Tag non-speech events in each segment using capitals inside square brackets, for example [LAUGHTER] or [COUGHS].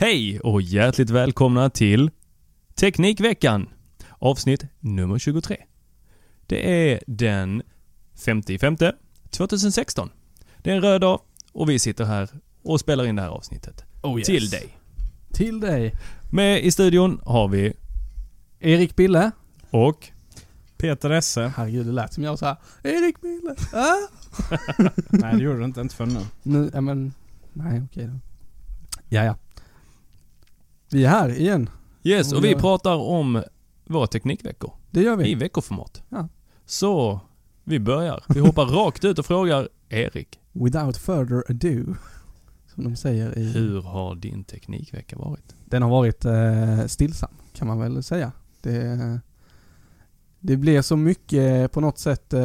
Hej och hjärtligt välkomna till Teknikveckan, avsnitt nummer 23. Det är den 5 2016. Det är en röd dag och vi sitter här och spelar in det här avsnittet. Oh, yes. Till dig. Till dig. Med i studion har vi Erik Bille. och Peter Esse. Herregud, det lät som jag sa Erik Bille. Ah? [LAUGHS] Nej det gjorde du inte, inte för nu. nu, ja men, nej okej då. Ja, ja. Vi är här igen. Yes, och vi pratar om våra teknikveckor Det gör i vi. veckoformat. Ja. Så, vi börjar. Vi hoppar [LAUGHS] rakt ut och frågar Erik, Without further ado. Som de säger i... hur har din teknikvecka varit? Den har varit eh, stillsam, kan man väl säga. Det, det blir så mycket på något sätt eh,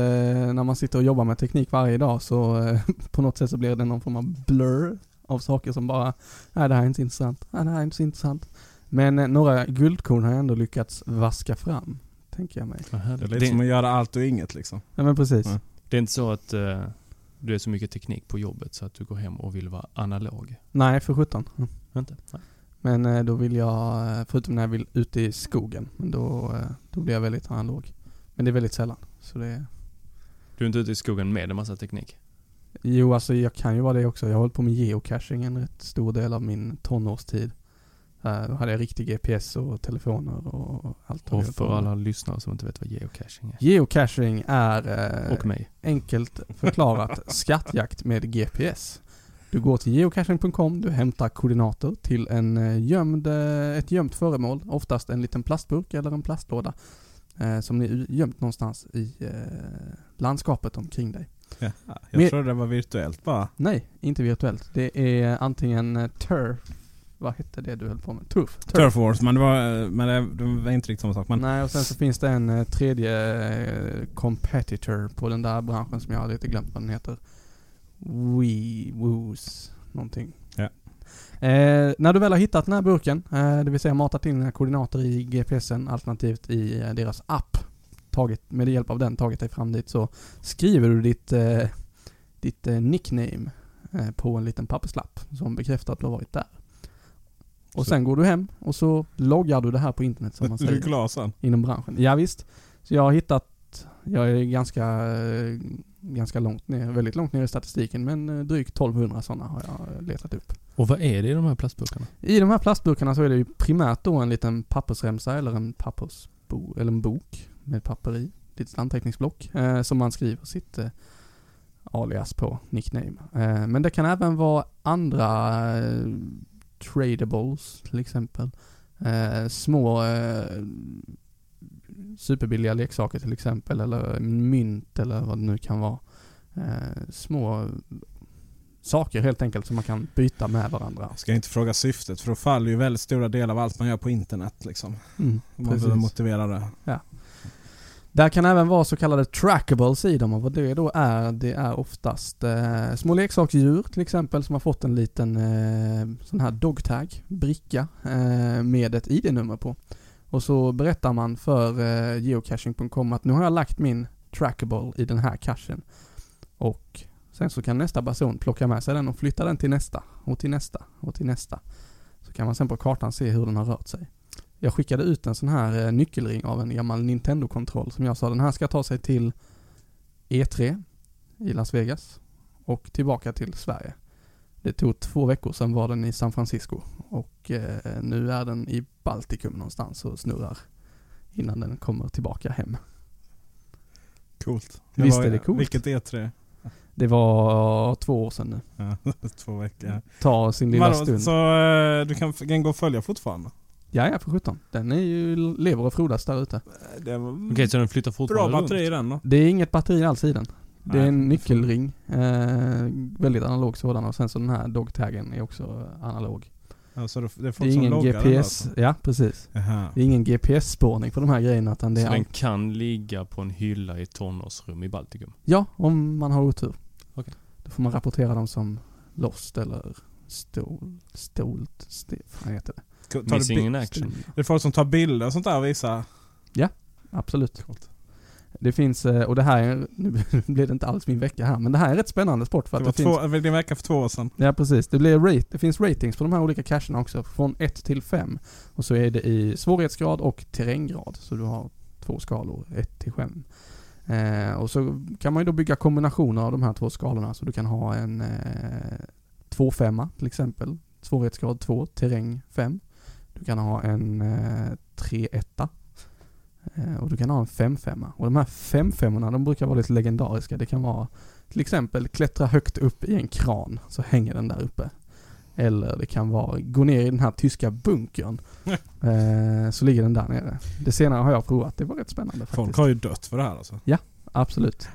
när man sitter och jobbar med teknik varje dag så eh, [LAUGHS] på något sätt så blir det någon form av blur av saker som bara, nej det här är inte så intressant, nej det här är inte så intressant. Men eh, några guldkorn har jag ändå lyckats vaska fram, tänker jag mig. Det är lite Det, som att göra allt och inget liksom. Ja men precis. Ja. det är inte så att eh, du är så mycket teknik på jobbet så att du går hem och vill vara analog? Nej, för sjutton. Mm. Inte? Nej. Men eh, då vill jag, eh, förutom när jag vill ute i skogen, men då, eh, då blir jag väldigt analog. Men det är väldigt sällan. Så det är, Du är inte ute i skogen med en massa teknik? Jo, alltså jag kan ju vara det också. Jag har hållit på med geocaching en rätt stor del av min tonårstid. Uh, då hade jag riktig GPS och telefoner och allt. Och för alla lyssnare som inte vet vad geocaching är. Geocaching är eh, Och mig. enkelt förklarat [LAUGHS] skattjakt med GPS. Du går till geocaching.com, du hämtar koordinater till en eh, gömd, eh, ett gömt föremål, oftast en liten plastburk eller en plastlåda, eh, som är gömt någonstans i eh, landskapet omkring dig. Ja. Jag Men- trodde det var virtuellt bara. Nej, inte virtuellt. Det är antingen eh, turf, vad hette det du höll på med? Turf? Turf Wars, men det var, men det, det var inte riktigt samma sak. Men Nej, och sen så finns det en eh, tredje eh, competitor på den där branschen som jag har lite glömt vad den heter. We Woos någonting. Ja. Eh, när du väl har hittat den här burken, eh, det vill säga matat in dina koordinater i GPSen alternativt i eh, deras app, tagit, med hjälp av den tagit dig fram dit så skriver du ditt, eh, ditt eh, nickname eh, på en liten papperslapp som bekräftar att du har varit där. Och Så- sen går du hem och så loggar du det här på internet som man du är säger klar sen. inom branschen. Ja, visst. Så jag har hittat, jag är ganska, eh, ganska långt ner, väldigt långt ner i statistiken men eh, drygt 1200 sådana har jag letat upp. Och vad är det i de här plastburkarna? I de här plastburkarna så är det ju primärt då en liten pappersremsa eller en pappersbo, eller en bok med papper i, litet anteckningsblock, eh, som man skriver sitt eh, alias på nickname. Eh, men det kan även vara andra eh, tradables till exempel. Eh, små eh, superbilliga leksaker till exempel eller mynt eller vad det nu kan vara. Små saker helt enkelt som man kan byta med varandra. Jag ska inte fråga syftet för då faller ju väldigt stora delar av allt man gör på internet liksom. Mm, Om man behöver motivera det. Där kan även vara så kallade trackables i dem och vad det då är, det är oftast eh, små leksaksdjur till exempel som har fått en liten eh, sån här dogtag, bricka eh, med ett ID-nummer på. Och så berättar man för eh, geocaching.com att nu har jag lagt min trackable i den här cachen. Och sen så kan nästa person plocka med sig den och flytta den till nästa och till nästa och till nästa. Så kan man sen på kartan se hur den har rört sig. Jag skickade ut en sån här eh, nyckelring av en gammal Nintendo-kontroll som jag sa den här ska ta sig till E3 i Las Vegas och tillbaka till Sverige. Det tog två veckor, sen var den i San Francisco och eh, nu är den i Baltikum någonstans och snurrar innan den kommer tillbaka hem. Coolt. Visst var- är det coolt? Vilket E3? Det var två år sedan nu. Ja, [LAUGHS] två veckor. Ta sin lilla Vadå, stund. så eh, du kan, kan gå och följa fortfarande? Ja, ja för 17. Den är ju, lever och frodas där ute. Det var Okej, så den flyttar bra fortfarande runt? batteri i den då? Det är inget batteri alls i den. Det är en nyckelring. Eh, väldigt analog sådan och sen så den här dogtaggen är också analog. Alltså det, det är Det är som ingen GPS, alltså. ja precis. Jaha. Det är ingen GPS-spårning på de här grejerna utan det Så är den kan ligga på en hylla i ett tonårsrum i Baltikum? Ja, om man har otur. Okej. Då får man rapportera dem som lost eller stol, stolt, st- vad heter det? Tar Missing in action? Det är folk som tar bilder och sånt där och visar. Absolut. Det finns, eh, och det här, är, [LAUGHS] nu blir det inte alls min vecka här, men det här är rätt spännande sport för Det att det, var finns två, din vecka för två år sedan. Ja precis. Det, blir rate, det finns ratings på de här olika cacherna också. Från 1 till 5. Och så är det i svårighetsgrad och terränggrad. Så du har två skalor, 1 till 5. Eh, och så kan man ju då bygga kombinationer av de här två skalorna. Så du kan ha en eh, 2-5 till exempel. Svårighetsgrad 2, terräng 5. Du kan ha en eh, 3-1. Eh, och du kan ha en 5-5. Och de här 5-5 de brukar vara lite legendariska. Det kan vara till exempel klättra högt upp i en kran så hänger den där uppe. Eller det kan vara gå ner i den här tyska bunkern. [LAUGHS] eh, så ligger den där nere. Det senare har jag provat. Det var rätt spännande Folk faktiskt. har ju dött för det här alltså. Absolut.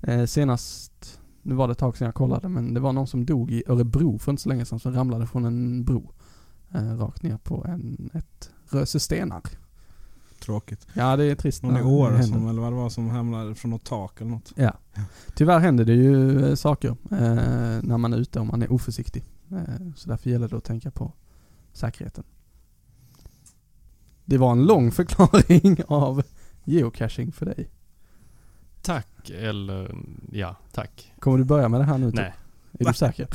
Eh, senast, nu var det ett tag sedan jag kollade men det var någon som dog i Örebro för inte så länge sedan som ramlade från en bro. Eh, rakt ner på en, ett röse stenar. Tråkigt. Ja det är trist Någon i Åre som, eller vad det var som hamnade från något tak eller något. Ja. Tyvärr händer det ju eh, saker eh, när man är ute och man är oförsiktig. Eh, så därför gäller det att tänka på säkerheten. Det var en lång [LAUGHS] förklaring av geocaching för dig. Tack, eller ja, tack. Kommer du börja med det här nu? typ? Nej. Är du säker?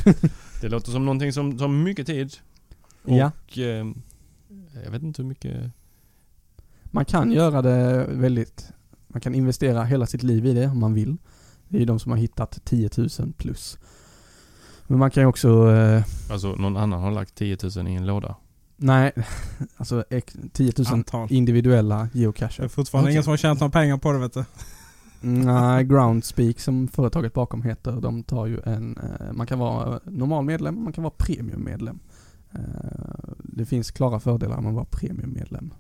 Det låter som någonting som tar mycket tid. Och Ja. eh, jag vet inte hur mycket... Man kan göra det väldigt, man kan investera hela sitt liv i det om man vill. Det är ju de som har hittat 10 000 plus. Men man kan ju också, eh, Alltså någon annan har lagt 10 000 i en låda. nej, [LAUGHS] alltså ex- 10 000 Antal. individuella Det är geocacher. fortfarande Okej. ingen som har tjänat några pengar på det vet du. Nej, Groundspeak som företaget bakom heter, de tar ju en, eh, man kan vara normal medlem, man kan vara premiummedlem. Eh, Det finns klara fördelar med att vara premiummedlem.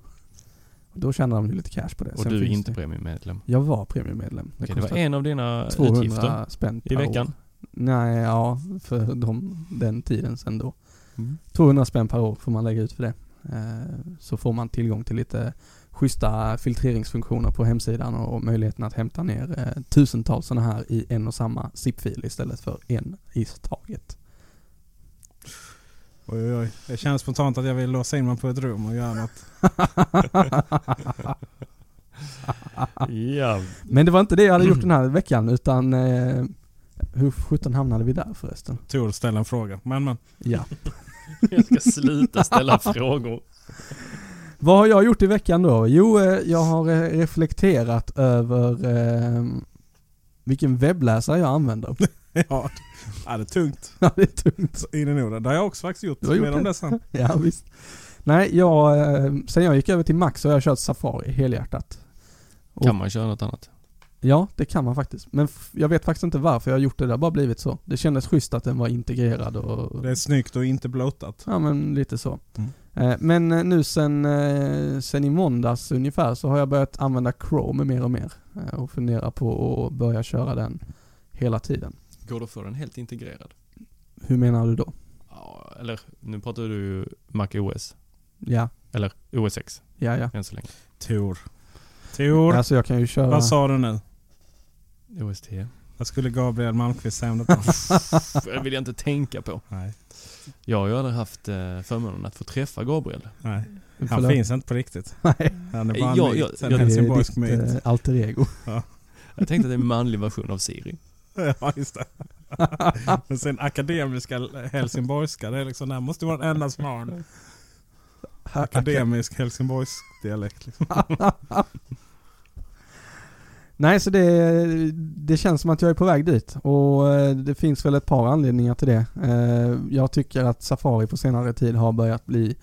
Då tjänar de ju lite cash på det. Och Sen du är inte det- premiummedlem. Jag var premiummedlem. Okej, det var en av dina 200 utgifter spänn per i veckan. År. Nej, ja, för de, den tiden sen då. Mm. 200 spänn per år får man lägga ut för det. Eh, Så får man tillgång till lite schyssta filtreringsfunktioner på hemsidan och möjligheten att hämta ner eh, tusentals sådana här i en och samma zip-fil istället för en i taget. Oj, oj, oj. Det känns spontant att jag vill låsa in mig på ett rum och göra något. Ja, Men det var inte det jag hade gjort den här veckan utan eh, hur sjutton hamnade vi där förresten? Tor ställa en fråga. Men men. Ja. [LAUGHS] jag ska sluta ställa frågor. Vad har jag gjort i veckan då? Jo, eh, jag har eh, reflekterat över eh, vilken webbläsare jag använder. Ja, ja, det är tungt. Ja, det är tungt. In i Norden. Det har jag också faktiskt gjort. Du har gjort det? sen. Ja, visst. Nej, jag, eh, sen jag gick över till Max så har jag kört Safari helhjärtat. Och- Kan man köra något annat? Ja, det kan man faktiskt. Men jag vet faktiskt inte varför jag har gjort det, det har bara blivit så. Det kändes schysst att den var integrerad och... Det är snyggt och inte blotat. Ja men lite så. Mm. Eh, Men eh, nu sen, sen i måndags ungefär så har jag börjat använda Chrome mer och mer. Och funderar på att börja köra den hela tiden. Går det att få den helt integrerad? Hur menar du då? Ja, eller nu pratar du ju Mac OS. Ja, Eller OS X ja, ja. än så länge. Tor. Tor. Alltså jag kan ju köra... Vad sa du nu? OS 10. Vad skulle Gabriel Malmqvist säga om detta? [LAUGHS] Det vill jag inte tänka på. Nej. Jag har ju aldrig haft eh, förmånen att få träffa Gabriel. Nej. Han Förlåt. finns inte på riktigt. [LAUGHS] Nej, Han är bara en Ja, myt. ja, en ja, det är helsingborgsk ditt myt. eh, alter ego. Jag tänkte att det är en manlig version av Siri. [LAUGHS] Ja, just det. [LAUGHS] Men sen akademiska helsingborgska, det är liksom, det här måste vara den enda som har en akademisk helsingborgsk dialekt. Liksom. [LAUGHS] Nej, så det, det känns som att jag är på väg dit och eh, det finns väl ett par anledningar till det. Eh, Jag tycker att Safari på senare tid har börjat bli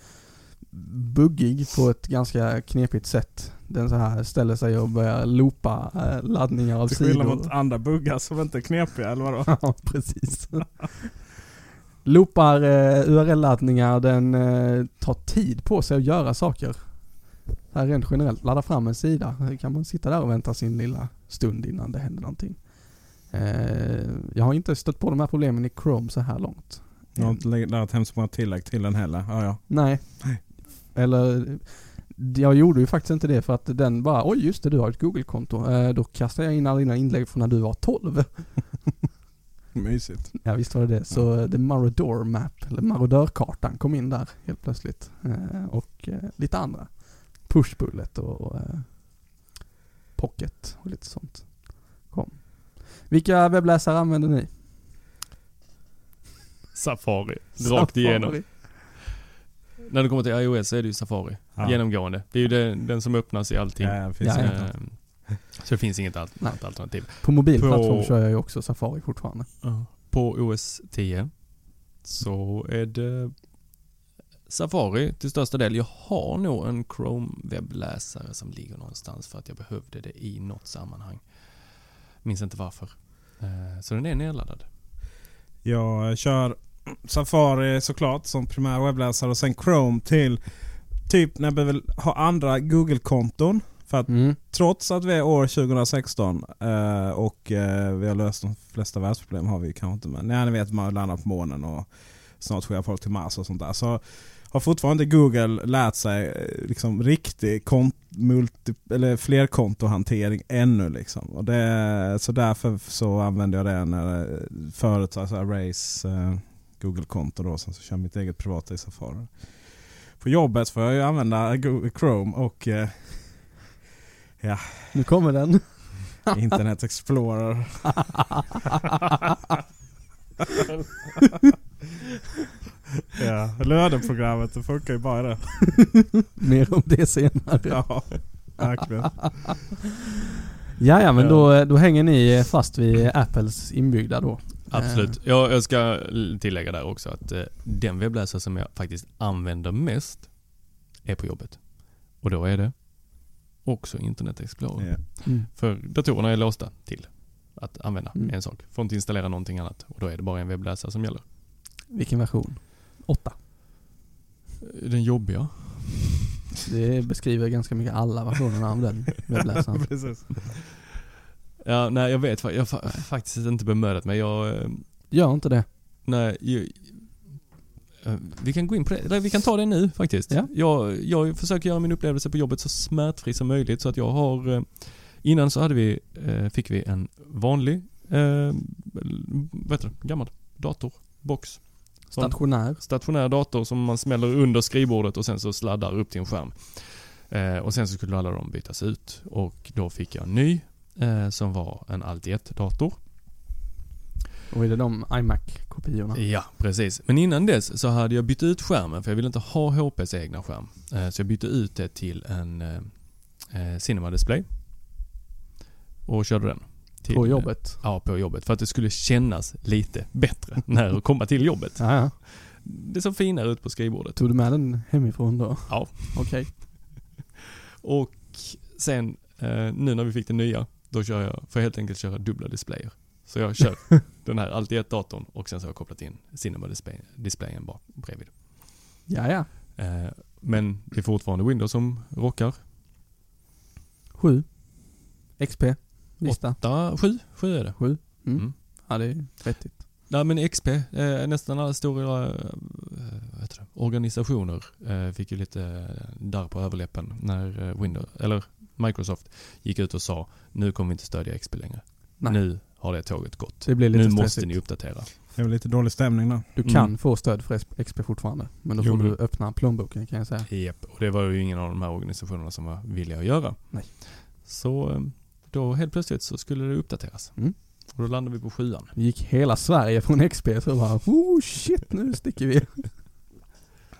buggig på ett ganska knepigt sätt. Den så här ställer sig och börjar loopa eh, laddningar av Till skillnad sidor. mot andra buggar som inte är knepiga, eller vadå? [LAUGHS] Ja, precis. [LAUGHS] Loopar eh, URL-laddningar, den eh, tar tid på sig att göra saker. Här rent generellt, ladda fram en sida. Kan man sitta där och vänta sin lilla stund innan det händer någonting. Eh, jag har inte stött på de här problemen i Chrome så här långt. Jag har inte lagt hem så många tillägg till den heller. Ja, ja. Nej. Nej. Eller, jag gjorde ju faktiskt inte det för att den bara, oj just det du har ett Google-konto. Eh, då kastade jag in alla dina inlägg från när du var 12. [LAUGHS] Mysigt. Ja visst var det det. Så eh, The Marodor Map, eller Marodörkartan kom in där helt plötsligt. Eh, och eh, lite andra. Pushbullet och eh, Pocket och lite sånt. Kom. Vilka webbläsare använder ni? Safari. Rakt igenom. När det kommer till iOS så är det ju Safari. Ja. Genomgående. Det är ju den, den som öppnas i allting. Ja, det finns Ja, inget ja. annat. Ehm, Så det finns inget annat alternativ. På mobil På- plattform kör jag ju också Safari fortfarande. På OS 10 så är det Safari till största del. Jag har nog en Chrome webbläsare som ligger någonstans för att jag behövde det i något sammanhang. Minns inte varför. Eh, Så den är nedladdad. Jag kör Safari såklart som primär webbläsare och sen Chrome till typ när jag behöver ha andra Google-konton. För att Mm. trots att vi är år 2016 eh, och eh, vi har löst de flesta världsproblem har vi kanske inte. Men nej, ni vet man landar på månen och snart skickar folk till Mars och sånt där. Så har fortfarande Google lärt sig eh, liksom riktig kont- multi, eller flerkontohantering ännu. Liksom. Och det, så därför så använder jag det när eh, förut så här Race eh, Google-konto då. Sen så kör jag mitt eget privata i Safari. På jobbet får jag ju använda Google Chrome och eh, [LAUGHS] Nu kommer den. [LAUGHS] Internet Explorer. [LAUGHS] ja, löneprogrammet det funkar ju bara det. Mer om det senare. Ja, verkligen. Ja, ja men Ja. Då, då hänger ni fast vid Apples inbyggda då. Absolut. Jag, jag ska tillägga där också att eh, den webbläsare som jag faktiskt använder mest är på jobbet. Och då är det också Internet Explorer. Ja. Mm. För datorerna är låsta till att använda Mm. en sak. Får inte installera någonting annat. Och då är det bara en webbläsare som gäller. Vilken version? Åtta. Den jobbiga. Det beskriver ganska mycket alla versionerna av den [LAUGHS] webbläsaren. Precis. Ja, nej jag vet Jag har fa- faktiskt inte bemödat mig. Jag, eh, Gör inte det. nej, jag, eh, vi kan gå in på det, eller vi kan ta det nu faktiskt. Ja. Jag, jag försöker göra min upplevelse på jobbet så smärtfri som möjligt så att jag har eh, Innan så hade vi, fick vi en vanlig, eh, vad heter det, gammal dator, box. Stationär. stationär dator som man smäller under skrivbordet och sen så sladdar upp till en skärm. Eh, och sen så skulle alla de bytas ut och då fick jag en ny eh, som var en Alt 1-dator. Och är det de iMac-kopiorna? Ja, precis. Men innan dess så hade jag bytt ut skärmen för jag ville inte ha HPs egna skärm. Eh, så jag bytte ut det till en eh, eh, Cinema Display. Och körde den. Till, På jobbet? Ja, på jobbet. För att det skulle kännas lite bättre [LAUGHS] när jag komma till jobbet. Ja. Det såg finare ut på skrivbordet. Tog du med den hemifrån då? Ja. Okej. [LAUGHS] Och sen, eh, nu när vi fick den nya, Då kör jag, får jag helt enkelt köra dubbla displayer. Så jag [LAUGHS] kör den här allt i ett datorn och sen så har jag kopplat in Cinema-displayen bak bredvid. Ja, ja. Eh, men det är fortfarande Windows som rockar. 7. XP. Lista. 8, 7, 7 är det. 7. Mm. Mm. Ja, det är vettigt. Nej men XP, eh, nästan alla stora eh, det, organisationer eh, fick ju lite där på överläppen när Windows, eller Microsoft gick ut och sa nu kommer vi inte stödja XP längre. Nej. Nu har det tåget gått. Det blir lite Nu måste stressigt. ni uppdatera. Det är väl lite dålig stämning där. Du kan Mm. få stöd för XP fortfarande. Men då Jo, får men- du öppna plånboken kan jag säga. Japp, och det var ju ingen av de här organisationerna som var villiga att göra. Nej. Så eh, då helt plötsligt så skulle det uppdateras. Mm. Och då landade vi på sjuan. Gick hela Sverige från XP så bara oh shit nu sticker vi.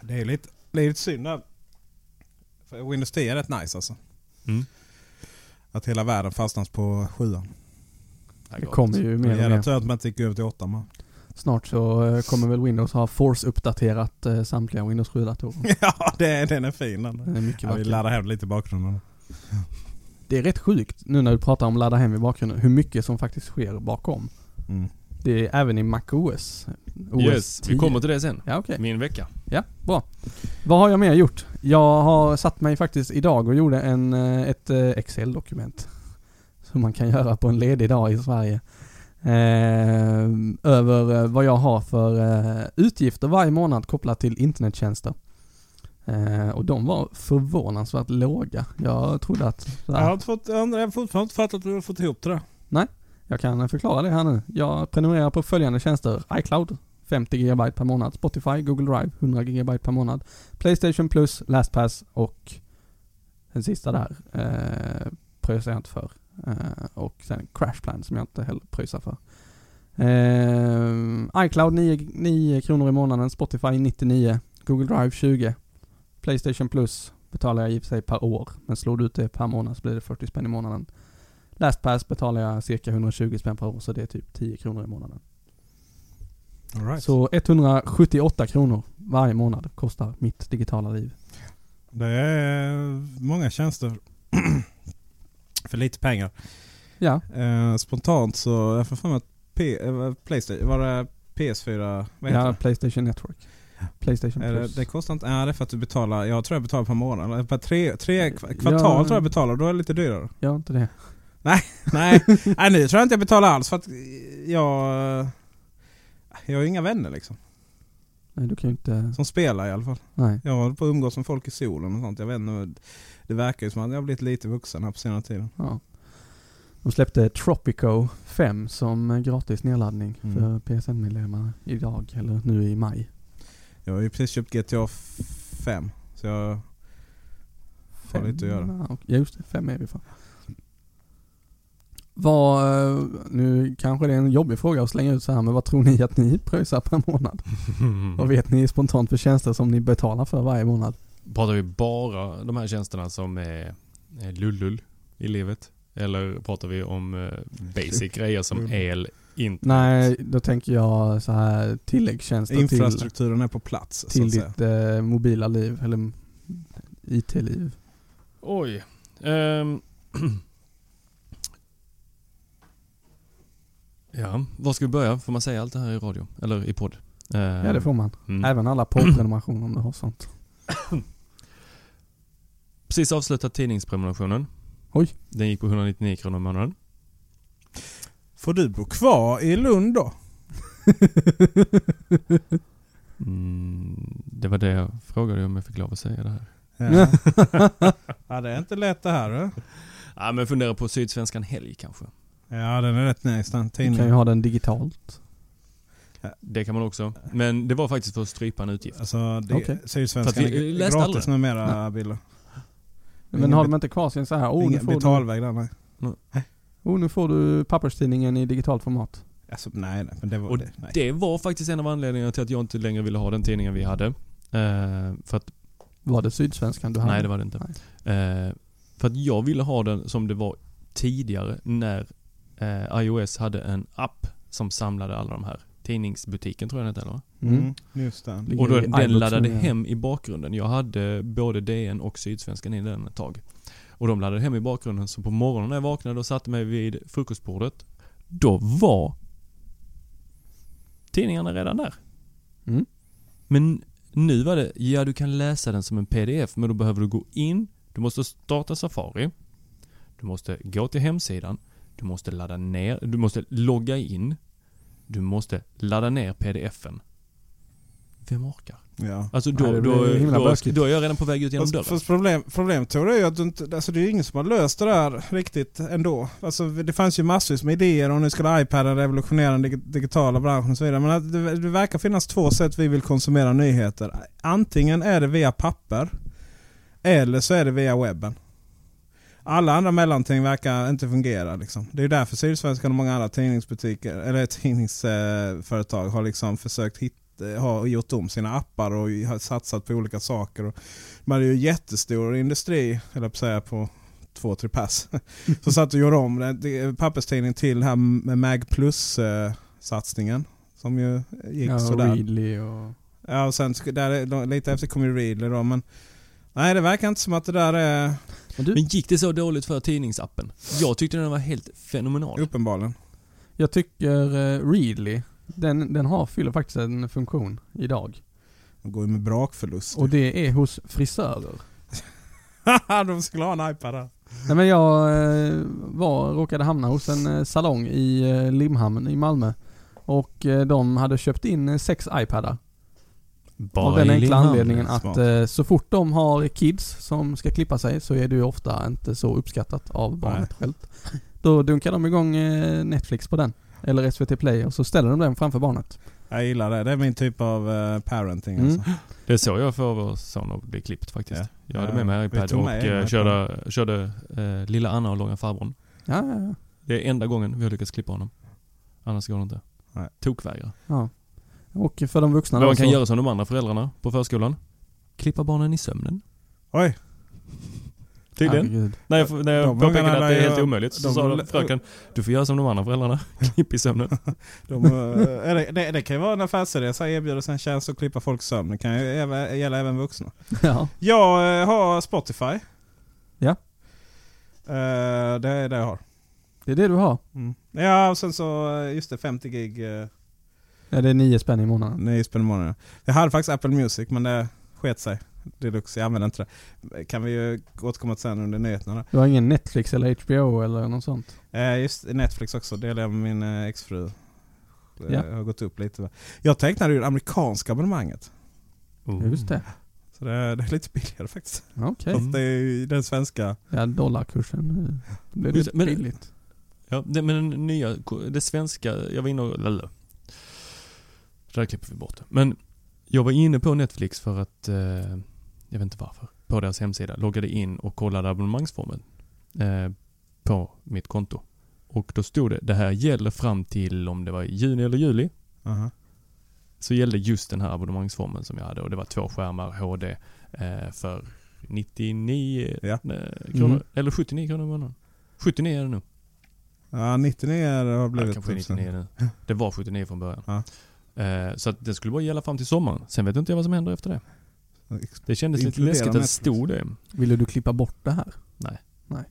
Det är lite, det är lite synd där. För Windows 10 är rätt nice alltså. Mm. Att hela världen fastnas på sjuan. Det kommer ju mer och mer. tur att man inte gick över till åtta man. Snart så eh, kommer väl Windows ha Force-uppdaterat eh, samtliga Windows 7-datorer. [LAUGHS] ja, det är, den är fin den. Den är mycket Ja, vi laddar hem lite i bakgrunden. Det är rätt sjukt nu när du pratar om ladda hem i bakgrunden, hur mycket som faktiskt sker bakom. Mm. Det är även i MacOS. OS Yes, vi 10. kommer till det sen. Ja okej. Min vecka. Ja, bra. Vad har jag mer gjort? Jag har satt mig faktiskt idag och gjorde en, eh, ett eh, Excel-dokument. Som man kan göra på en ledig dag i Sverige. Eh, över eh, vad jag har för eh, utgifter varje månad kopplat till internettjänster. Eh, och de var förvånansvärt låga. Jag trodde att... Jag har, fått, jag har fortfarande inte fattat hur du har fått ihop det där. Jag kan förklara det här nu. Jag prenumererar på följande tjänster. iCloud 50 GB per månad. Spotify, Google Drive 100 GB per månad. Playstation Plus, LastPass och den sista där eh, pröjsar jag inte för. Eh, och sen Crashplan som jag inte heller pröjsar för. Eh, iCloud 9, 9 kronor i månaden, Spotify 99, Google Drive 20. Playstation Plus betalar jag i och för sig per år, men slår du ut det per månad så blir det 40 spänn i månaden. LastPass betalar jag cirka 120 spänn per år, så det är typ 10 kronor i månaden. Right. Så 178 kronor varje månad kostar mitt digitala liv. Det är många tjänster [CLEARS THROAT] för lite pengar. Ja, Eh, spontant så, jag får för mig att P, eh, Playstation, var det PS4? Vad heter ja det? Playstation Network. Playstation Är det, Plus. det kostar inte, ja det är för att du betalar, jag tror jag betalar per månad. Per tre, tre kv- kvartal Ja. tror jag betalar, då är det lite dyrare. Gör inte det. [LAUGHS] Nej, nej nu tror jag inte jag betalar alls för att jag... Jag har inga vänner liksom. Nej, du kan ju inte... Som spelar i alla fall. Nej. Jag håller på att umgås med folk i solen och sånt. Jag vet inte, det verkar ju som att jag har blivit lite vuxen här på senare tiden. Ja. De släppte Tropico 5 som gratis nedladdning Mm. för PSN-medlemmar idag, eller nu i maj. Jag har ju precis köpt GTA 5. Så jag har lite att göra. Ja, just det. Fem är vi för. Vad, eh, nu kanske det är en jobbig fråga att slänga ut så här, men vad tror ni att ni pröjsar per månad? [LAUGHS] Vad vet ni spontant för tjänster som ni betalar för varje månad? Pratar vi bara de här tjänsterna som är, lullull i livet? Eller pratar vi om eh, basic grejer som Mm. el, internet? Nej, då tänker jag så här tilläggstjänster till, Infrastrukturen är på plats så till att säga. ditt eh, mobila liv, eller IT-liv. Oj. Ehm. [CLEARS THROAT] ja, var ska vi börja? Får man säga allt det här i radio? Eller i podd? Ehm, Ja, det får man. mm. Även alla poddprenumerationer om du har sånt. [COUGHS] Precis avslutat tidningsprenumerationen. Oj. Den gick på 199 kronor i månaden. Får du bo kvar i Lund då? [LAUGHS] Mm, det var det jag frågade om jag fick lov att säga det här. Ja. [LAUGHS] ja det är inte lätt det här du. Ja, men fundera på Sydsvenskan Helg kanske. Ja den är rätt nice den Du kan ju tidningen. ha den digitalt. Det kan man också. Men det var faktiskt för att strypa en utgift. Alltså det, Okej. Sydsvenskan är gratis aldrig. numera Bill. Men Ingen har de inte kvar sin så här, oh nu, får du, betalväg där nej. oh nu får du papperstidningen i digitalt format. Alltså, nej nej men det var Och det. Nej. Det var faktiskt en av anledningarna till att jag inte längre ville ha den tidningen vi hade. Eh, för att, Var det Sydsvenskan du hade? nej det var det inte. Eh, för att jag ville ha den som det var tidigare när eh, iOS hade en app som samlade alla de här. Tidningsbutiken tror jag den hette eller? Mm. Mm, just det. Och då, den laddade hem i bakgrunden. Jag hade både DN och Sydsvenskan i den ett tag. Och de laddade hem i bakgrunden, så på morgonen när jag vaknade och satte mig vid frukostbordet, då var tidningarna redan där. Mm. Men nu var det, ja du kan läsa den som en pdf, men då behöver du gå in, du måste starta Safari, du måste gå till hemsidan, du måste ladda ner, du måste logga in, du måste ladda ner pdfen. Vem orkar? Ja. Alltså Nej, då, blir då, då, då är jag redan på väg ut genom Fast, dörren. fast problem, problemet tror jag är att du inte, alltså det är ingen som har löst det där riktigt ändå. Alltså det fanns ju massvis med idéer och nu skulle iPaden revolutionera den dig- digitala branschen och så vidare. Men det, det verkar finnas två sätt vi vill konsumera nyheter. Antingen är det via papper eller så är det via webben. Alla andra mellanting verkar inte fungera. Liksom. Det är därför Sydsvenskan och många andra tidningsbutiker eller tidningsföretag har liksom försökt hitta har gjort om sina appar och har satsat på olika saker. Och de hade ju jättestor industri, eller på säga på två, tre pass. [LAUGHS] Så satt och gjorde om det- det, papperstidning till här med Mag Plus-satsningen. Som ju gick Ja, sådär. Readly och... Ja, och sen där, lite efter kom ju Readly då. Men nej, det verkar inte som att det där är Men du, Men gick det så dåligt för tidningsappen? Jag tyckte den var helt fenomenal. uppenbarligen. jag tycker uh, Readly, den, den har, fyller faktiskt en funktion idag. De går ju med brakförlust. Och det är hos frisörer. [LAUGHS] de skulle ha en iPad där. Nej men jag eh, var, råkade hamna hos en eh, salong i eh, Limhamn i Malmö. Och eh, de hade köpt in eh, sex iPadar. Bara Av den enkla anledningen att eh, så fort de har kids som ska klippa sig så är det ju ofta inte så uppskattat av barnet självt. Då dunkar de igång eh, Netflix på den. Eller SVT Play och så ställer de den framför barnet. Jag gillar det. Det är min typ av eh, parenting Mm. alltså. Det är så jag får vår son att bli klippt faktiskt. Ja. Jag hade med mig iPad och iPad. körde, körde eh, lilla Anna och långa farbrorn. Ja, ja, ja. Det är enda gången vi har lyckats klippa honom. Annars går det inte. Tokvägrar. ja. Och för de vuxna Men då man kan så, göra som de andra föräldrarna på förskolan. Klippa barnen i sömnen. Oj, Tydligen. När jag, när jag De påpekade att det är helt omöjligt så de sa fröken Du får göra som de andra föräldrarna. [LAUGHS] Klipp i sömnen. de, eh, det, det, det kan ju vara en affärsidé. Så här erbjuder sig en tjänst att klippa folks sömn. Det kan ju även, gälla även vuxna. [LAUGHS] Ja. Jag eh, har Spotify. Ja. Eh, det är det jag har. Det är det du har. Mm. Ja, och sen så just det 50 gig. Ja, det är nio spänn i månaden. nio spänn i månaden. Jag hade faktiskt Apple Music men det sket sig. Deluxe, jag använder inte det. Kan vi ju återkomma till sen under nyheterna. Du har ingen Netflix eller HBO eller något sånt? Eh, just Netflix också, delar jag med min eh, exfru. Eh, Ja. har gått upp lite. Jag tecknade ju det amerikanska abonnemanget. Just det. Så det är, det är lite billigare faktiskt. Okej. Fast det är ju den svenska. Ja, dollarkursen. eh, Det Just lite billigt. Ja, det, men den nya, det svenska, jag var inne och... Eller, där klipper vi bort det. Men jag var inne på Netflix för att, eh, jag vet inte varför, på deras hemsida. Loggade in och kollade abonnemangsformen eh, på mitt konto. Och då stod det, det här gäller fram till om det var juni eller juli. Aha. Så gällde just den här abonnemangsformen som jag hade och det var två skärmar HD eh, för 99 Ja. eh, kronor, Mm. eller 79 kronor i månaden. 79 är det nu. Ja, 99 är det har Ja, blivit. kanske 99 nu. [LAUGHS] Det var 79 från början. Ja. Eh, så att det skulle bara gälla fram till sommaren. Sen vet inte jag vad som händer efter det. Det kändes lite läskigt att det stod det. Ville du klippa bort det här? Nej. Nej.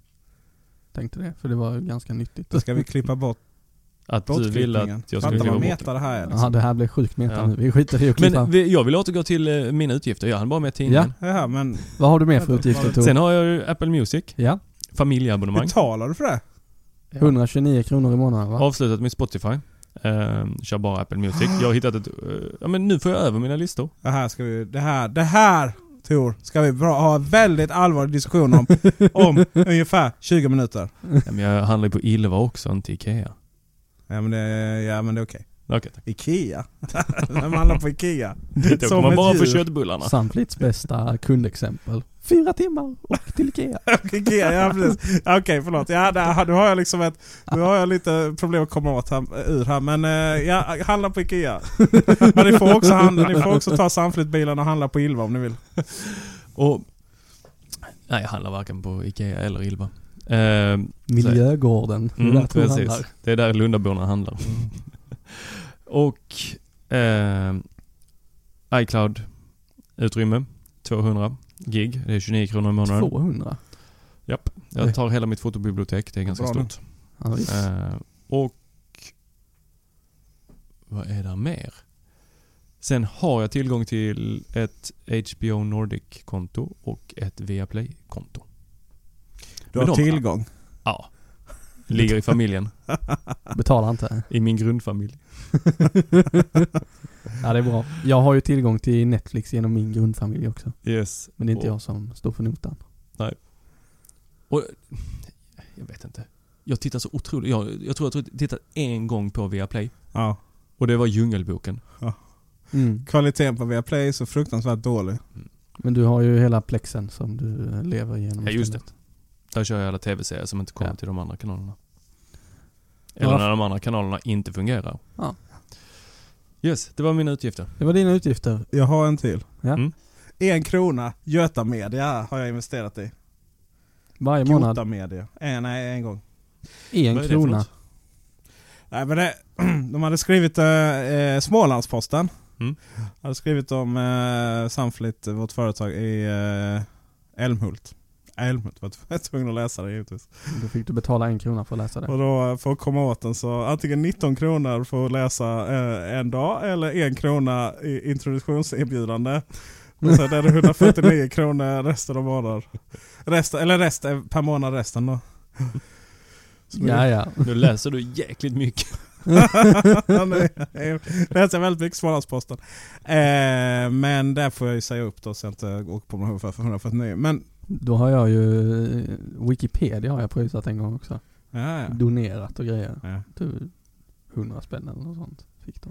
Tänkte det, för det var ganska nyttigt. Då ska vi klippa bort Att du bortklippningen. att jag Fattar skulle vad klippa bort meta det här är Ja, liksom. det här blev sjukt meta Ja. nu. Vi skiter i att klippa. Men jag vill återgå till eh, mina utgifter. Jag hann bara med tidningen. Jaha, men Vad har du mer för utgifter Tor? Sen har jag ju Apple Music, Ja, familjeabonnemang. betalar du för det? 129 kronor i månaden va? Avslutat med Spotify. Eh, kör bara Apple Music. Jag har hittat ett... eh, ja men nu får jag över mina listor. Det här ska vi, det här, det här Tor, ska vi bra, ha en väldigt allvarlig diskussion om, om [LAUGHS] ungefär 20 minuter. Ja, men jag handlar ju på Ilva också, inte Ikea. Ja men det, ja, men det är okej. Okej tack. Ikea? [LAUGHS] Vem handlar på Ikea? Som kommer man bara djur. köttbullarna. Sandflits bästa kundexempel. Fyra timmar och till Ikea. [LAUGHS] Ikea, ja precis. Okej, förlåt. Ja, där, nu har jag liksom ett, nu har jag lite problem att komma åt här, ur här. Men eh, ja, handla på Ikea. [LAUGHS] Men ni får också, handla, ni får också ta Sandflyttbilen och handla på Ilva om ni vill. Och... Nej, jag handlar varken på Ikea eller Ilva. Eh, Miljögården. Det är Mm, där Tor precis. handlar. Det är där Lundaborna handlar. Och eh, iCloud utrymme 200 gig. Det är 29 kronor i månaden. 200. Japp. Jag tar hela mitt fotobibliotek, det är ganska Bra stort. Ja. Eh, och vad är det mer? Sen har jag tillgång till ett HBO Nordic-konto och ett Viaplay-konto. Du har tillgång. Ja. Ligger i familjen. Betalar inte. I min grundfamilj. [LAUGHS] Ja det är bra. Jag har ju tillgång till Netflix genom min grundfamilj också. Yes. Men det är inte Och- jag som står för notan. Och, jag vet inte. Jag tittar så otroligt... Jag, jag tror att jag tittat en gång på Viaplay. Ja. Och det var Djungelboken. Mm. Kvaliteten på Viaplay är så fruktansvärt dålig. Men du har ju hela plexen som du lever igenom Ja, just istället. Där kör jag alla tv-serier som inte kommer Ja. till de andra kanalerna. Eller Ja. när de andra kanalerna inte fungerar. Ja. Yes, det var mina utgifter. Det var dina utgifter. Jag har en till. Ja. Mm. En krona, Göta Media har jag investerat i. Varje månad. Göta Media. En, nej, en gång. En krona. Nej, men det, [CLEARS THROAT] de hade skrivit eh, eh, Smålandsposten. Mm. Hade skrivit om eh, Sunflit, vårt företag i eh, Älmhult. Älmhult var jag tvungen att läsa det givetvis. Då fick du betala en krona för att läsa det. Och då eh, för att komma åt den så antingen 19 kronor för att läsa eh, en dag eller en krona i introduktionserbjudande. Och sen är det 149 [LAUGHS] kronor resten av månaden. Rest, eller rest, eh, per månad resten då. Ja, ja. Nu läser du jäkligt mycket. [LAUGHS] Nej, jag läser väldigt mycket Smålandsposten. Eh, men där får jag ju säga upp då så jag inte åker på mig för 149. Men Då har jag ju eh, Wikipedia har jag pröjsat en gång också. ja, ja. Donerat och grejer. ja. Typ 100 spänn eller något sånt fick de.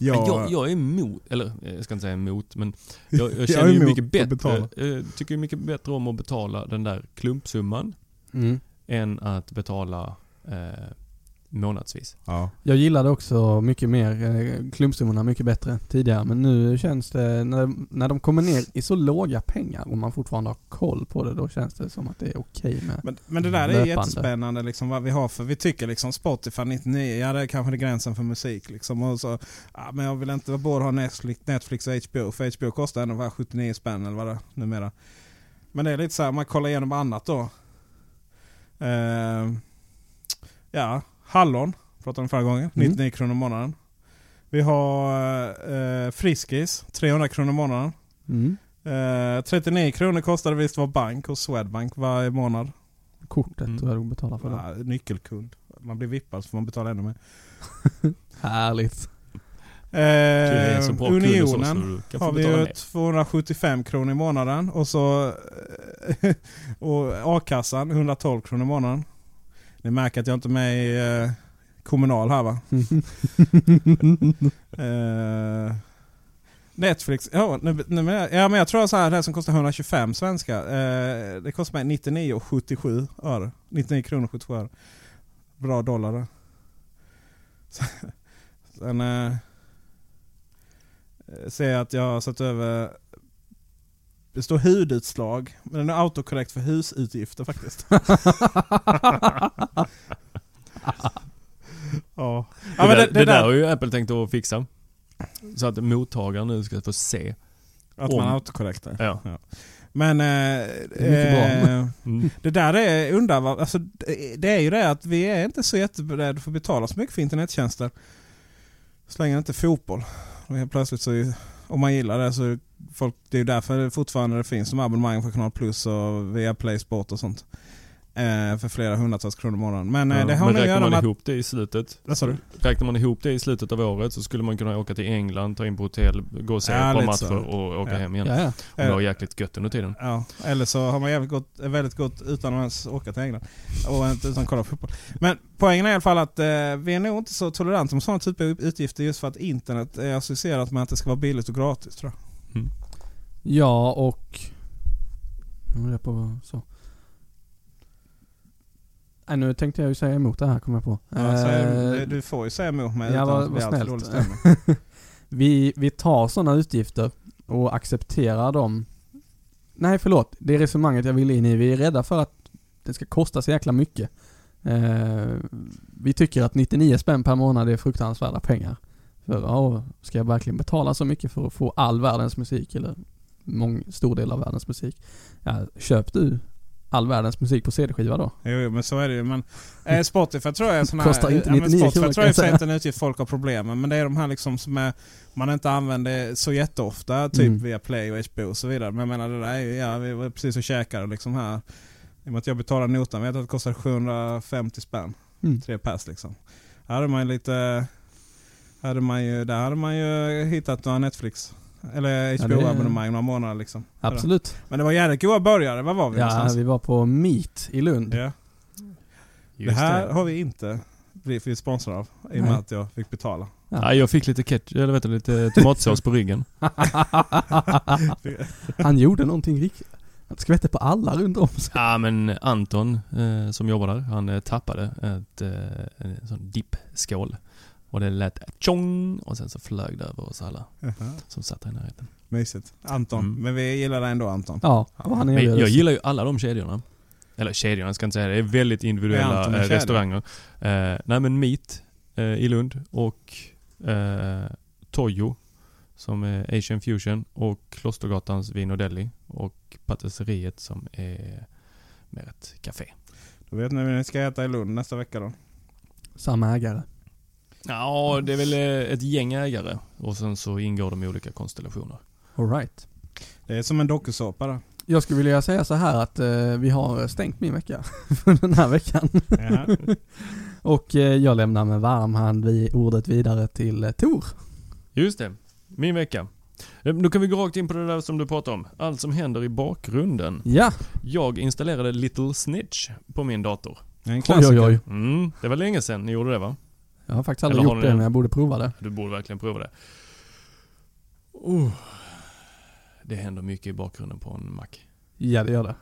Jag, Jag, jag är emot, eller jag ska inte säga emot, men jag, [LAUGHS] jag Jag känner är ju mycket bättre, eh, tycker ju mycket bättre om att betala den där klumpsumman Mm. än att betala eh, månadsvis. ja. Jag gillade också mycket mer eh, klumpsummorna mycket bättre tidigare men nu känns det, när, när de kommer ner i så låga pengar och man fortfarande har koll på det, då känns det som att det är okej med. men, men det där är Löpande. jättespännande liksom, vad vi har för, vi tycker liksom Spotify 99, ja det är kanske det gränsen för musik liksom. Och så, ja, men jag vill inte både ha Netflix, Netflix och HBO, för HBO kostar ändå bara 79 spänn eller vad det är numera. Men det är lite så här, man kollar igenom annat då. Eh, ja, Hallon pratade om förra gången, 99 kronor i månaden. Vi har eh, Friskis, 300 kronor i månaden. Mm. Eh, 39 kronor kostar det visst vara bank hos Swedbank varje månad. Kortet Mm. du betalar för det. Ja, nyckelkund. Man blir vippad så får man betala ännu mer. [LAUGHS] Härligt. Eh, Unionen har vi betala ju mer. 275 kronor i månaden och så [LAUGHS] och a-kassan 112 kronor i månaden. Ni märker att jag inte är med i eh, kommunal här va? [LAUGHS] Eh, Netflix, ja, nu, nu, ja men jag tror så här, det här som kostar 125 svenska. Eh, det kostar mig 99,77 öre. 99 kronor och 77 öre. Bra dollar det. [LAUGHS] Sen eh, ser jag att jag har satt över det står hudutslag, men den är autokorrekt för husutgifter faktiskt. [LAUGHS] ja. ja det, där, det, det, det där har ju Apple tänkt att fixa. Så att mottagaren nu ska få se. att om- man autokorrektar. Ja. Men eh, bra. eh, [LAUGHS] Mm. det där är, undrar alltså, det det är ju det att vi är inte så jätteberedda för att betala så mycket för internettjänster. Så länge det inte är fotboll. Och helt plötsligt så, om man gillar det så det, folk, det är ju därför det fortfarande det finns som abonnemang för Kanal Plus och via Play Sport och sånt. Eh, för flera hundratals kronor i månaden. Men eh, Ja, det har men att räknar man att... ihop det i slutet Vad sa du? Räknar man ihop det i slutet av året så skulle man kunna åka till England, ta in på hotell, gå och se Ja, ett par matcher så. och åka Ja. hem igen. Ja, ja. Om det var jäkligt gött under tiden. Ja, eller så har man jävligt gott, väldigt gott utan att ens åka till England. Och inte utan att kolla på fotboll. Men poängen är i alla fall att eh, vi är nog inte så toleranta med sådana typer av utgifter just för att internet är associerat med att det ska vara billigt och gratis tror jag. Ja och... Nu är jag på så. Nej, nu tänkte jag ju säga emot det här kom jag på. Ja, så är, Eh, du, får ju säga emot mig ja, utan vad- att alltför snällt. [LAUGHS] vi, vi tar sådana utgifter och accepterar dem. Nej förlåt, det är resonemanget jag vill in i. Vi är rädda för att det ska kosta så jäkla mycket. Eh, vi tycker att 99 spänn per månad är fruktansvärda pengar. För ja, ska jag verkligen betala så mycket för att få all världens musik eller mång, stor del av världens musik? Ja, köp du all världens musik på CD-skiva då. Jo, men så är det ju. Men eh, Spotify tror jag är sån här... Kostar inte ja, men 99 Spotify kronor, tror jag jag inte är en utgift folk har problem med. Men det är de här liksom som är, man inte använder så jätteofta. Typ Mm. via Play och HBO och så vidare. Men jag menar det där är ju, ja vi var precis och käkade liksom här. I och med att jag betalar notan, vet att det kostar 750 spänn. Mm. Tre pass liksom. Här hade man lite... Hade man ju, där hade man ju hittat några Netflix. Eller Ja, HBO-abonnemang några månader liksom. Absolut. Men det var jävligt goda burgare. Var var vi Ja, någonstans? vi var på Meet i Lund. Ja. Det här det. har vi inte blivit sponsrade av. I och med att jag fick betala. Ja, jag fick lite ketchup, eller vet du, lite tomatsås på ryggen. [LAUGHS] [LAUGHS] Han gjorde någonting riktigt. Han skvätte på alla runt om sig. Ja men Anton eh, som jobbar där, han eh, tappade ett, eh, en sån dippskål. Och det lät tjong och sen så flög det över oss alla som satt där i närheten. Mysigt. Anton. Mm. Men vi gillar dig ändå Anton. Ja, och han Men erbjöd jag gillar ju alla de kedjorna. Eller kedjorna ska jag inte säga, det är väldigt Är individuella en eh, restauranger. Eh, nej men Meat eh, i Lund och eh, Toyo som är Asian Fusion och Klostergatans Vin och Deli och Patisseriet som är mer ett café. Då vet ni vad ni ska äta i Lund nästa vecka då. Samma ägare. Ja, det är väl eh, ett gäng ägare och sen så ingår de i olika konstellationer. All right. Det är som en dokusåpa. Jag skulle vilja säga så här att eh, vi har stängt min vecka [LAUGHS] för den här veckan. [LAUGHS] Och eh, jag lämnar med varm hand vi, ordet vidare till eh, Tor. Just det, min vecka. Eh, Då kan vi gå rakt in på det där som du pratade om. Allt som händer i bakgrunden. Ja, Jag installerade Little Snitch på min dator. En oj klassiker. oj oj. Mm, det var länge sedan ni gjorde det va? Jag har faktiskt aldrig Eller gjort det men jag borde prova det. Du borde verkligen prova det. Oh, det händer mycket i bakgrunden på en Mac. Ja det gör det.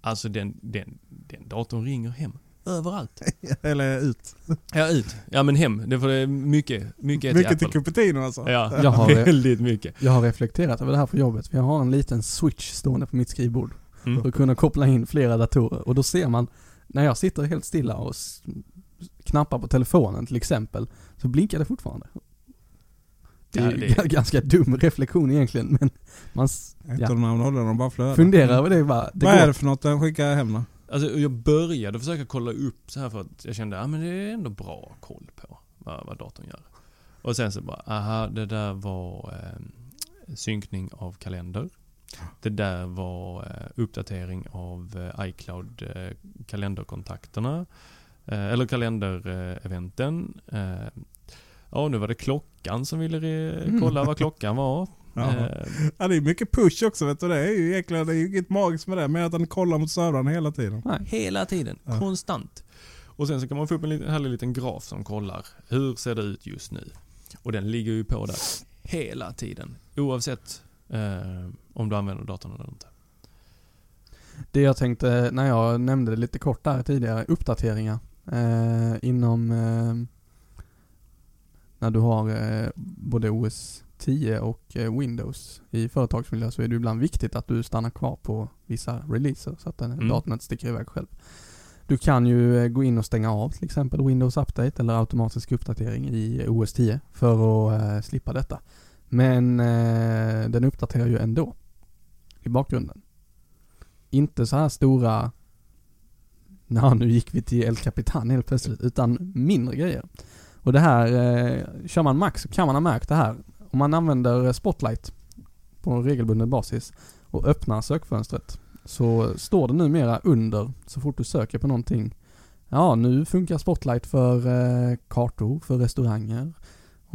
Alltså den, den, den datorn ringer hem. Överallt. [LAUGHS] Eller ut. Ja, ut. Ja men hem. Det får det är mycket, mycket till Mycket till Apple. Cupertino alltså. Ja, [LAUGHS] Jag har väldigt mycket. Jag har reflekterat över det här på jobbet. för Jag har en liten switch stående på mitt skrivbord. Mm. För att kunna koppla in flera datorer. Och då ser man, när jag sitter helt stilla och knappar på telefonen till exempel, så blinkar det fortfarande. Det är Ja, det är- [LAUGHS] ganska dum reflektion egentligen, men man ja, de bara flödar. funderar över det bara. Det Vad är går. det för något den skickar hem då? Alltså jag började försöka kolla upp så här för att jag kände, ja men det är ändå bra koll på vad, vad datorn gör. Och sen så bara, aha det där var eh, synkning av kalender. Det där var eh, uppdatering av eh, iCloud eh, kalenderkontakterna. Eh, eller kalendereventen. Eh, ja nu var det klockan som ville Mm. kolla vad klockan var. [LAUGHS] Eh, Ja, det är mycket push också vet du. Det är ju egentligen det är ju inget magiskt med det. Men att den kollar mot servrarna hela tiden. Hela tiden, Ja. konstant. Och sen så kan man få upp en liten, härlig liten graf som kollar hur ser det ut just nu. Och den ligger ju på där hela tiden. Oavsett eh, om du använder datorn eller inte. Det jag tänkte, när jag nämnde det lite kort där tidigare, uppdateringar. Eh, inom, eh, när du har eh, både OS 10 och eh, Windows i företagsmiljö så är det ibland viktigt att du stannar kvar på vissa releaser så att den Mm. datorn inte sticker iväg själv. Du kan ju eh, gå in och stänga av till exempel Windows Update eller automatisk uppdatering i OS 10 för att eh, slippa detta. Men den uppdaterar ju ändå i bakgrunden. Inte så här stora, ja nu gick vi till El Capitan helt plötsligt, utan mindre grejer. Och det här, eh, kör man Max så kan man ha märkt det här. Om man använder Spotlight på en regelbunden basis och öppnar sökfönstret så står det numera under så fort du söker på någonting. Ja, nu funkar Spotlight för eh, kartor, för restauranger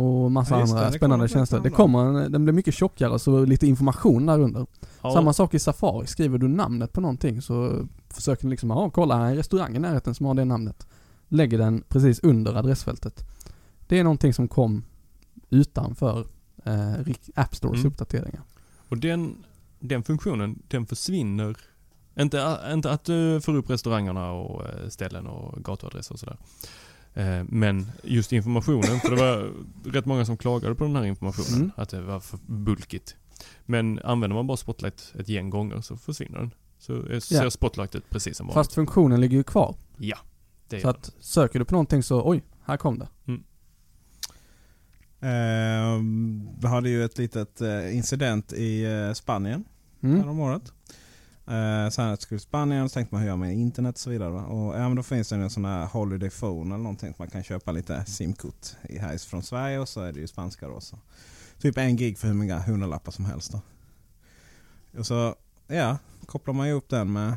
och massa Ja, andra det. Det spännande kommer tjänster. Det kommer, en- den blir mycket tjockare så lite information där under. Ja, Samma sak i Safari, skriver du namnet på någonting så försöker den liksom, ja kolla här är en restaurang i närheten som har det namnet. Lägger den precis under adressfältet. Det är någonting som kom utanför eh, App Stores Mm. uppdateringar. Och den, den funktionen, den försvinner. Inte, inte att du får upp restaurangerna och eh, ställen och gatuadresser och sådär. Eh, Men just informationen, för det var rätt många som klagade på den här informationen. Mm. Att det var för bulkigt. Men använder man bara Spotlight ett gäng gånger så försvinner den. Så eh, ser Ja. Spotlight ut precis som vanligt. Fast funktionen ligger ju kvar. Ja, det Så gör att söker du på någonting så, oj, här kom det. Eh, vi hade ju ett litet eh, incident i Spanien Mm. häromåret. Eh, sen skulle Spanien så tänkte man hur gör man med internet och så vidare. Va? Och, ja, men då finns det en sån här Holiday Phone eller någonting. Man kan köpa lite simkort i här från Sverige och så är det ju spanska då. Så. Typ en gig för hur många hundralappar som helst. Då. Och så ja, kopplar man ju upp den med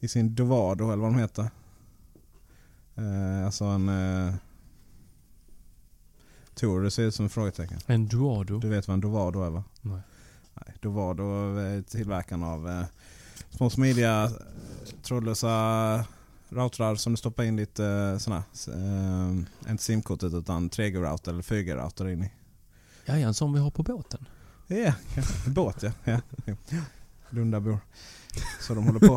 i sin Dovado eller vad de heter. Eh, alltså en eh, Tor, det ser ut som ett frågetecken. En Duado. Du vet vad en Dovado är va? Nej. Nej, Dovado är tillverkaren av eh, små smidiga eh, trådlösa routrar som du stoppar in ditt eh, såna, eh, inte simkortet utan 3G-router eller 4G-router in i. Ja, en sån vi har på båten. Ja, kanske. båt ja. ja. Lundabor. Så de håller på.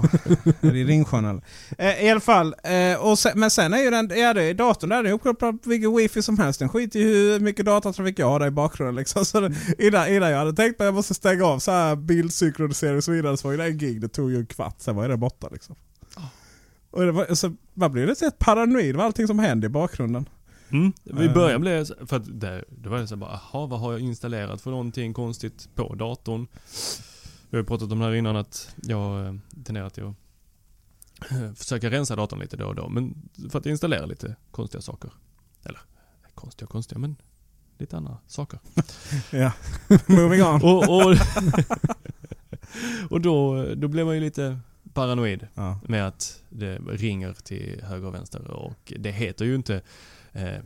är det i Ringsjön eller? Eh, I alla fall. Eh, och sen, men sen är ju den, ja det är datorn där, den är uppkopplad på vilken wifi som helst. Den skiter i hur mycket datatrafik jag har där i bakgrunden liksom. Så det, innan, innan jag hade tänkt att jag måste stänga av så här bildsynkronisering och så vidare så var det en gig, det tog ju en kvart, sen var det borta liksom. Och det var, så man blir lite paranoid med allting som händer i bakgrunden. Mm. Vi bli så- för att det, det var så bara, jaha vad har jag installerat för någonting konstigt på datorn? Vi har pratat om det här innan att jag eh, tenderar till att eh, försöka rensa datorn lite då och då. Men för att installera lite konstiga saker. Eller konstiga och konstiga, men lite andra saker. [LAUGHS] Ja, [LAUGHS] moving on. Och, och, [LAUGHS] och då, då blev man ju lite paranoid Ja. med att det ringer till höger och vänster och det heter ju inte eh,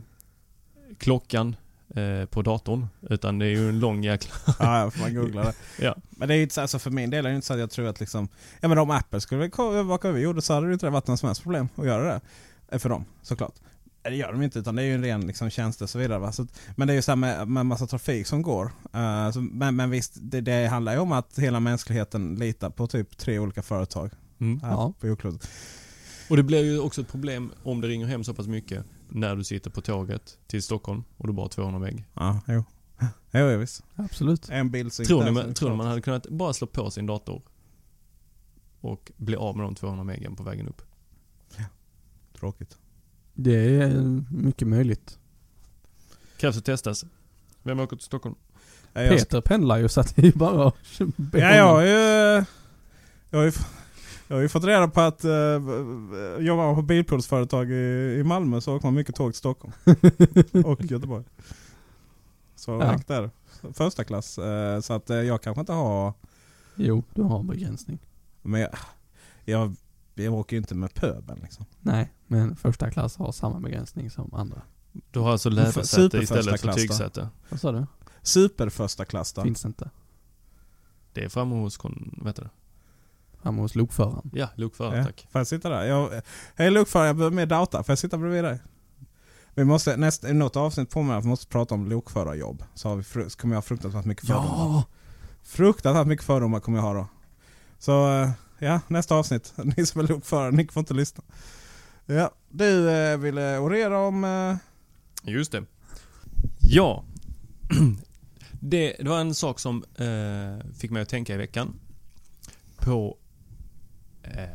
klockan eh, på datorn utan det är ju en lång jäkla... [LAUGHS] Ja, får man googla det. Ja. Men det är ju inte så, alltså för min del är det inte så att jag tror att liksom, ja men om Apple skulle övervaka vad vi gjorde så hade det inte varit något som helst problem att göra det. Eh, För dem, såklart. Eh, Det gör de inte utan det är ju en ren liksom, tjänst och så vidare. Va? Så, men det är ju så här med, med massa trafik som går. Eh, så, men, men visst, det, det handlar ju om att hela mänskligheten litar på typ tre olika företag Mm. här Ja. på jordklotet. Och det blir ju också ett problem om det ringer hem så pass mycket när du sitter på tåget till Stockholm och du bara har 200 meg. Ja, jo. [LAUGHS] Jo, jo visst. Absolut. En bild Tror ni, man- tror ni man hade kunnat bara slå på sin dator och bli av med de 200 megen på vägen upp? Tråkigt. Det är mycket möjligt. Krävs att testas. Vem åker till Stockholm? Ja, Peter pendlar ju så att det är bara att Ja, jag har honom. ju... Jag har ju, jag har ju fått reda på att uh, jobbar på bilprovsföretag i, i Malmö så åker man mycket tåg till Stockholm. [LAUGHS] och Göteborg. Så Ja. där. Första klass. eh, så att eh, jag kanske inte har... Jo, du har en begränsning. Men jag, jag, jag åker ju inte med pöbeln liksom. Nej, men första klass har samma begränsning som andra. Du har alltså lädersäte istället för tygsäte. Vad sa du? Super första klass då. Finns inte. Det är framme hos, kon, vet du det? Hemma hos lokföraren. Ja, lokförare Ja, tack. Får jag sitta där? Jag, hej lokförare, jag behöver mer data. Får jag sitta bredvid dig? Vi måste, nästa, i något avsnitt på mig att vi måste prata om lokförarjobb. Så, har vi, så kommer jag ha fruktansvärt mycket fördomar. Ja! Fruktansvärt mycket fördomar kommer jag ha då. Så eh, ja, nästa avsnitt. [LAUGHS] Ni som är lokförare, ni får inte lyssna. Ja, du eh, ville orera om... Eh, Just det. Ja. [CLEARS THROAT] Det, det var en sak som eh, fick mig att tänka i veckan. På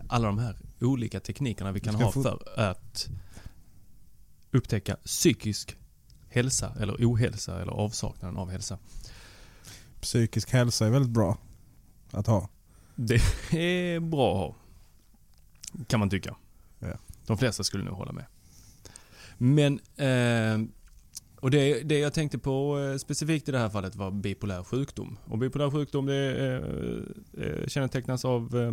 alla de här olika teknikerna vi kan ha få- för att upptäcka psykisk hälsa eller ohälsa eller avsaknaden av hälsa. psykisk hälsa är väldigt bra att ha. Det är bra att ha. Kan man tycka. Ja. De flesta skulle nog hålla med. Men, eh, och det, det jag tänkte på eh, specifikt i det här fallet var bipolär sjukdom. Och bipolär sjukdom det eh, eh, kännetecknas av eh,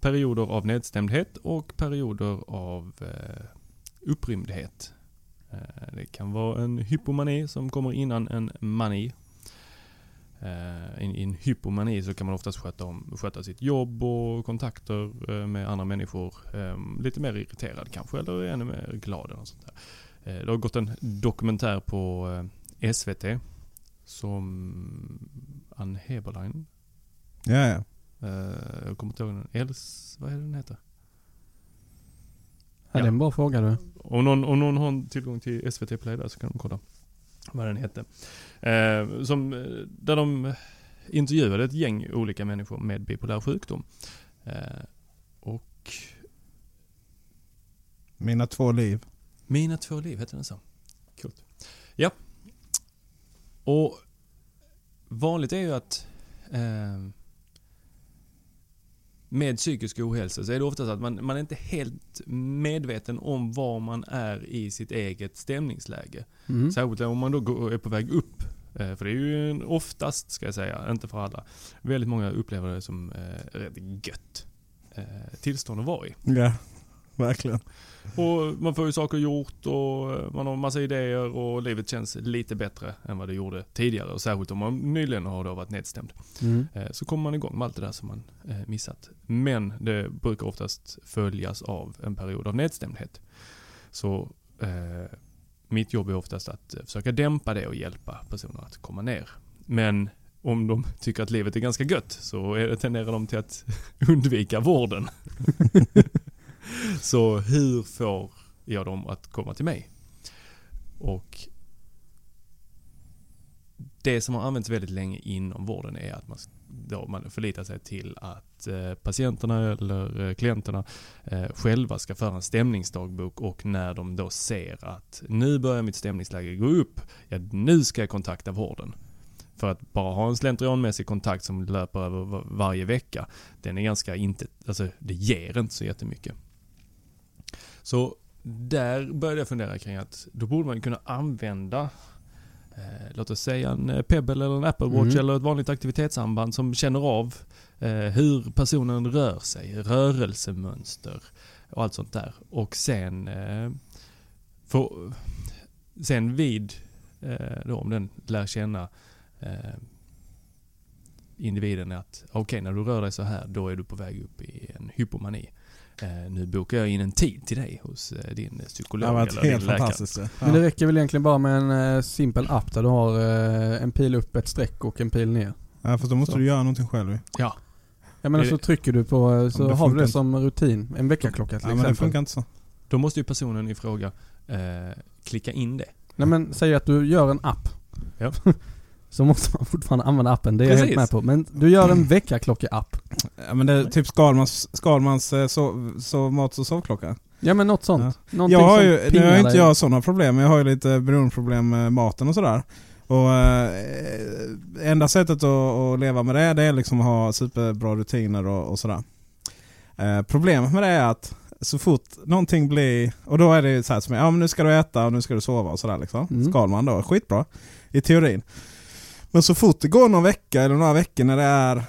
perioder av nedstämdhet och perioder av eh, upprymdhet. Eh, det kan vara en hypomani som kommer innan en mani. Eh, I en hypomani så kan man oftast sköta, om, sköta sitt jobb och kontakter eh, med andra människor ehm, lite mer irriterad kanske eller ännu mer glad. Eller sånt där. Eh, det har gått en dokumentär på eh, SVT som Ann Heberlein, Ja, ja eh, jag kommer inte ihåg den, Els, vad är den heter? Ja, det är en bra fråga du. Om någon, om någon har tillgång till SVT Play där så kan de kolla vad den hette. Eh, som, eh, där de intervjuade ett gäng olika människor med bipolär sjukdom. Eh, och Mina två liv. Mina två liv, heter den så? Coolt. Ja. Och vanligt är ju att eh, med psykisk ohälsa så är det ofta så att man, man är inte helt medveten om var man är i sitt eget stämningsläge. Mm. Särskilt om man då går, är på väg upp. Eh, För det är ju oftast, ska jag säga, inte för alla, väldigt många upplever det som eh, rätt gött eh, tillstånd att vara i. Ja, verkligen. Och man får ju saker gjort och eh, man har massa idéer och livet känns lite bättre än vad det gjorde tidigare. Och särskilt om man nyligen har då varit nedstämd. Mm. Eh, Så kommer man igång med allt det där som man eh, missat. Men det brukar oftast följas av en period av nedstämdhet. Så eh, mitt jobb är oftast att försöka dämpa det och hjälpa personer att komma ner. Men om de tycker att livet är ganska gött så tenderar de till att [LAUGHS] undvika vården. [LAUGHS] så hur får jag dem att komma till mig? Och det som har använts väldigt länge inom vården är att man, då man förlitar sig till att eh, patienterna eller eh, klienterna eh, själva ska föra en stämningsdagbok och när de då ser att nu börjar mitt stämningsläge gå upp, ja nu ska jag kontakta vården. För att bara ha en slentrianmässig kontakt som löper över varje vecka, den är ganska inte, alltså det ger inte så jättemycket. Så där började jag fundera kring att då borde man kunna använda eh, låt oss säga en eh, Pebble eller en Apple Watch Mm. eller ett vanligt aktivitetssamband som känner av eh, hur personen rör sig, rörelsemönster och allt sånt där. Och sen, eh, få, sen vid, eh, då om den lär känna eh, individen att okej när du rör dig så här då är du på väg upp i en hypomani. Eh, nu bokar jag in en tid till dig hos eh, din Det psykolog har varit eller din helt läkare. fantastiskt. Ja. Men det räcker väl egentligen bara med en eh, simpel app där du har en pil upp, ett streck och en pil ner. Ja, fast då måste Så. du göra någonting själv. Ja, menar Det- så trycker du på, så men det har du det inte. som rutin. En väckarklocka till Ja, men det exempel. funkar inte så. då måste ju personen i fråga eh, klicka in det. Nej men säg att du gör en app. Ja. [LAUGHS] så måste man fortfarande använda appen, det är jag helt Precis. med på. Men du gör en väckarklocka-app. Ja, men det är typ Skalmans, Skalmans eh, sov, sov, mat och sovklocka. Ja men något sånt. Någonting Jag har ju, nu har inte jag sådana problem, men jag har ju lite beroendeproblem med maten och sådär. Och eh, enda sättet att, att leva med det, det är liksom att ha superbra rutiner och, och sådär. Eh, problemet med det är att så fort någonting blir, och då är det så här som ja men nu ska du äta och nu ska du sova och sådär liksom. Mm. Skalman då, skitbra. I teorin. Men så fort det går någon vecka eller några veckor när det är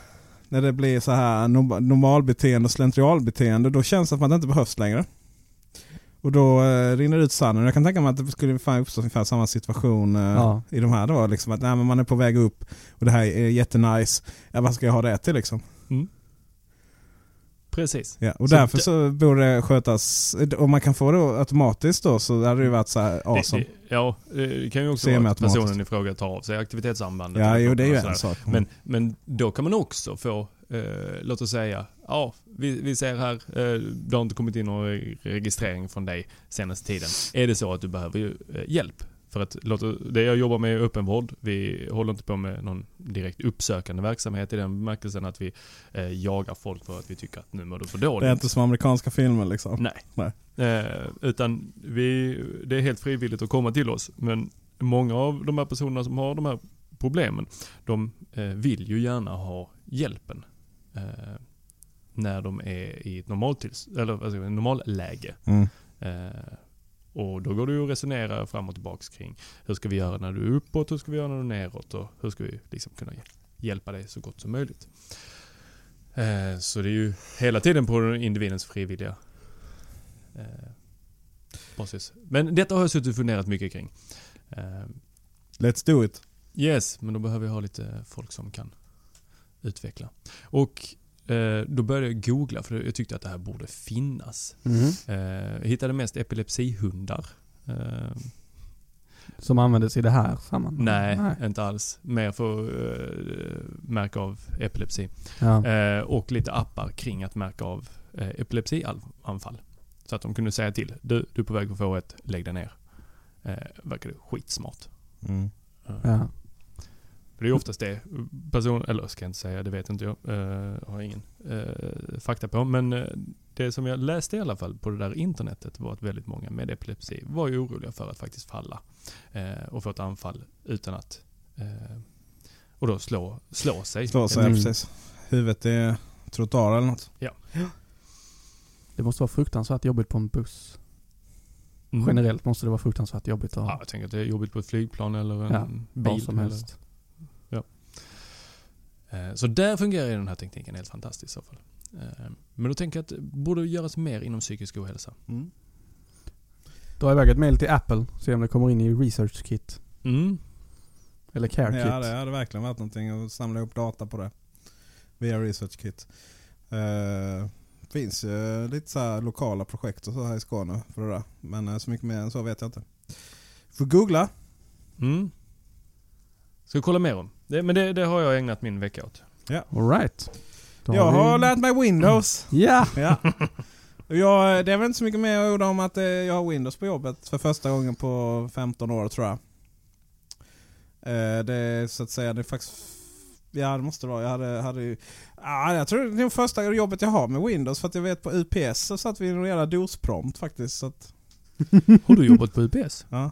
när det blir så här norm- normalbeteende och slentrialbeteende, då känns det som att det inte behövs längre. Och då eh, rinner det ut sanden. Jag kan tänka mig att det skulle fan uppstå ungefär samma situation eh, Ja. i de här då. Liksom att nej, men man är på väg upp och det här är jättenice. Ja, vad ska jag ha det till liksom? Precis. Ja, och Så därför det- så borde det skötas, om man kan få det automatiskt då så hade det ju varit så här awesome. Det, ja, det kan ju också vara att personen i fråga tar av sig aktivitetssambandet. Ja, jo det är ju en sak. Men, men då kan man också få, eh, låt oss säga, ja, vi, vi ser här, eh, det har inte kommit in någon registrering från dig senaste tiden. Är det så att du behöver ju, eh, hjälp? För att det jag jobbar med är öppenvård. Vi håller inte på med någon direkt uppsökande verksamhet i den bemärkelsen att vi eh, jagar folk för att vi tycker att nu mår du för dåligt. det är inte som amerikanska filmer liksom. Nej. Nej. Eh, utan vi, det är helt frivilligt att komma till oss. Men många av de här personerna som har de här problemen, de eh, vill ju gärna ha hjälpen. Eh, när de är i ett säga, normalläge. Mm. Och då går det ju att resonera fram och tillbaks kring hur ska vi göra när du är uppåt, hur ska vi göra när du är neråt och hur ska vi liksom kunna hjälpa dig så gott som möjligt. Eh, så det är ju hela tiden på individens frivilliga eh, basis. Men detta har jag suttit och funderat mycket kring. Eh, Let's do it. yes, men då behöver jag ha lite folk som kan utveckla. Och då började jag googla för jag tyckte att det här borde finnas. Eh, jag hittade mest epilepsihundar. Eh, Som användes i det här sammanhanget? nej, inte alls. Mer för uh, märka av epilepsi. Ja. Eh, och lite appar kring att märka av eh, epilepsianfall. Så att de kunde säga till. Du, du är på väg att få ett, lägg dig ner. Eh, verkade skitsmart. Mm. Eh, ja. För det är oftast det. Person, eller ska jag inte säga, det vet inte jag. Eh, har ingen eh, fakta på. Men eh, det som jag läste i alla fall på det där internetet var att väldigt många med epilepsi var ju oroliga för att faktiskt falla. Och få ett anfall utan att... Och då slå, slå sig. Slå sig, Mm. precis. Huvudet är trottoar eller något. Det måste vara fruktansvärt jobbigt på en buss. Mm. Generellt måste det vara fruktansvärt jobbigt att Ja, jag tänker att det är jobbigt på ett flygplan eller en Ja, bil. vad som eller- helst. Eh, Så där fungerar den här tekniken helt fantastiskt i så fall. Eh, Men då tänker jag att det borde göras mer inom psykisk ohälsa. Mm. Dra iväg ett mail till Apple, se om det kommer in i Research Kit. Mm. Eller Care Ja, Kit. det hade verkligen varit någonting att samla upp data på det. Via Research Kit. Uh, finns ju lite så här lokala projekt och så här i Skåne för det där. Men så mycket mer än så vet jag inte. Får googla. Mm. Ska vi kolla mer om. Det, men det, det har jag ägnat min vecka åt. Alright. Då Jag vi- har lärt mig Windows. Ja! Ja. Och Jag, det är väl inte så mycket mer att orda om att eh, jag har Windows på jobbet för första gången på 15 år tror jag. Eh, Det är så att säga, det är faktiskt... Ja det måste det vara. Jag hade, hade ju... Ah, jag tror det är det första jobbet jag har med Windows för att jag vet på UPS så satt vi i någon jävla DOS-prompt faktiskt. Så att, [LAUGHS] Har du jobbat på UPS? ja.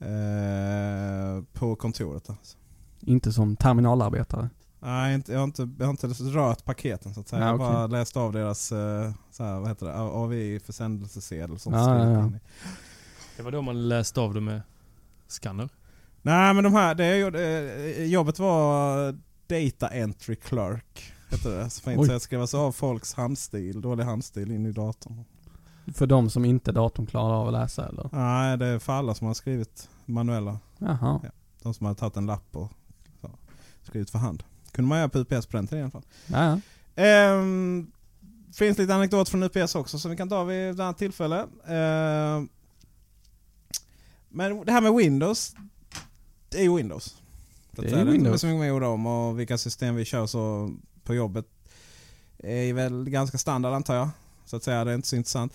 eh, på kontoret. Alltså. Inte som terminalarbetare. Nej, inte, jag, har inte, jag har inte rört paketen så att säga. Ja, Jag har bara läst av deras eh, så här, vad heter det, AVI försändelsesedel. Sånt Ja, ja, ja. Det var då man läste av det med skanner. Nej men de här, det jag gjorde, eh, jobbet var Data Entry Clerk. Heter det. Så fint. Så jag skrev alltså av folks handstil, dålig handstil in i datorn. För de som inte datorn klarar av att läsa eller? Nej, det är för alla som har skrivit manuella. Jaha. Ja. De som har tagit en lapp och så, skrivit för hand. kunde man göra på UPS på den tiden i alla fall. Ja. Ehm, finns lite anekdot från UPS också som vi kan ta vid ett annat tillfälle. Ehm, men det här med Windows, det är ju Windows. Det är ju inte Windows. så mycket mer ord om och vilka system vi kör så på jobbet är väl ganska standard antar jag. Så att säga, det är inte så intressant.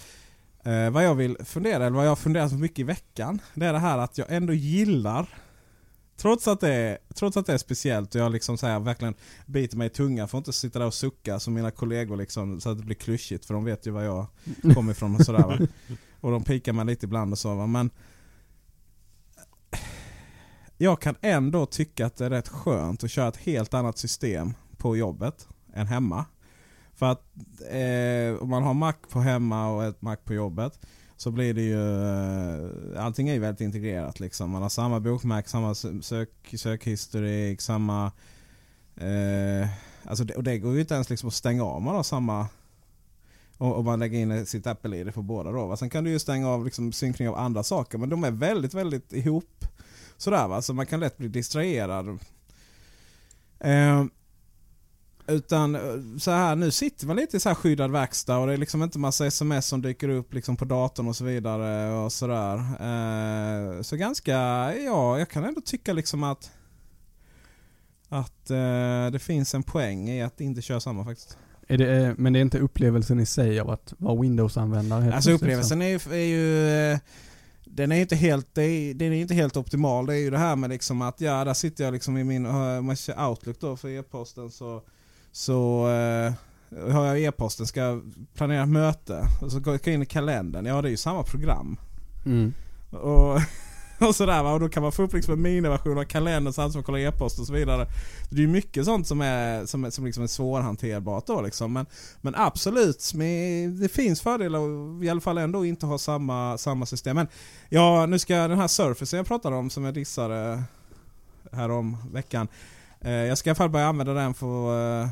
Eh, vad jag vill fundera, eller vad jag funderat på mycket i veckan, det är det här att jag ändå gillar Trots att, det är, trots att det är speciellt och jag liksom så här verkligen biter mig i tungan för att inte sitta där och sucka som mina kollegor liksom, så att det blir klyschigt för de vet ju var jag kommer ifrån och sådär va. [LAUGHS] Och de pikar mig lite ibland och så va. Men jag kan ändå tycka att det är rätt skönt att köra ett helt annat system på jobbet än hemma. För att eh, om man har Mac på hemma och ett Mac på jobbet så blir det ju... Eh, allting är ju väldigt integrerat liksom. Man har samma bokmärk, samma sök, sökhistorik, samma... Eh, alltså det, och det går ju inte ens liksom att stänga av man har samma... Om man lägger in sitt Apple-ID på båda då. Va? Sen kan du ju stänga av liksom synkning av andra saker men de är väldigt, väldigt ihop. Sådär va, så man kan lätt bli distraherad. Eh, utan eh, så här, nu sitter man lite i så här skyddad verkstad och det är liksom inte massa sms som dyker upp liksom på datorn och så vidare och sådär. Eh, så ganska, ja, jag kan ändå tycka liksom att att eh, det finns en poäng i att inte köra samma faktiskt. Det, eh, men det är inte upplevelsen i sig av att vara Windows-användare? Alltså upplevelsen är ju, är ju eh, den är inte helt, den är inte helt optimal. Det är ju det här med liksom att ja, där sitter jag liksom i min Outlook då för e-posten så så eh, har jag e-posten, ska planera möte och så går jag in i kalendern. Ja det är ju samma program. Mm. Och, [LAUGHS] och sådär va. Och då kan man få upp liksom en miniversion av kalendern samtidigt som man kollar e-post och så vidare. Det är ju mycket sånt som är, som, är, som liksom är svårhanterbart då liksom. Men, men absolut, det finns fördelar i alla fall ändå inte ha samma, samma system. Men ja, nu ska den här Surface jag pratade om som jag dissade här om veckan. Eh, jag ska i alla fall börja använda den för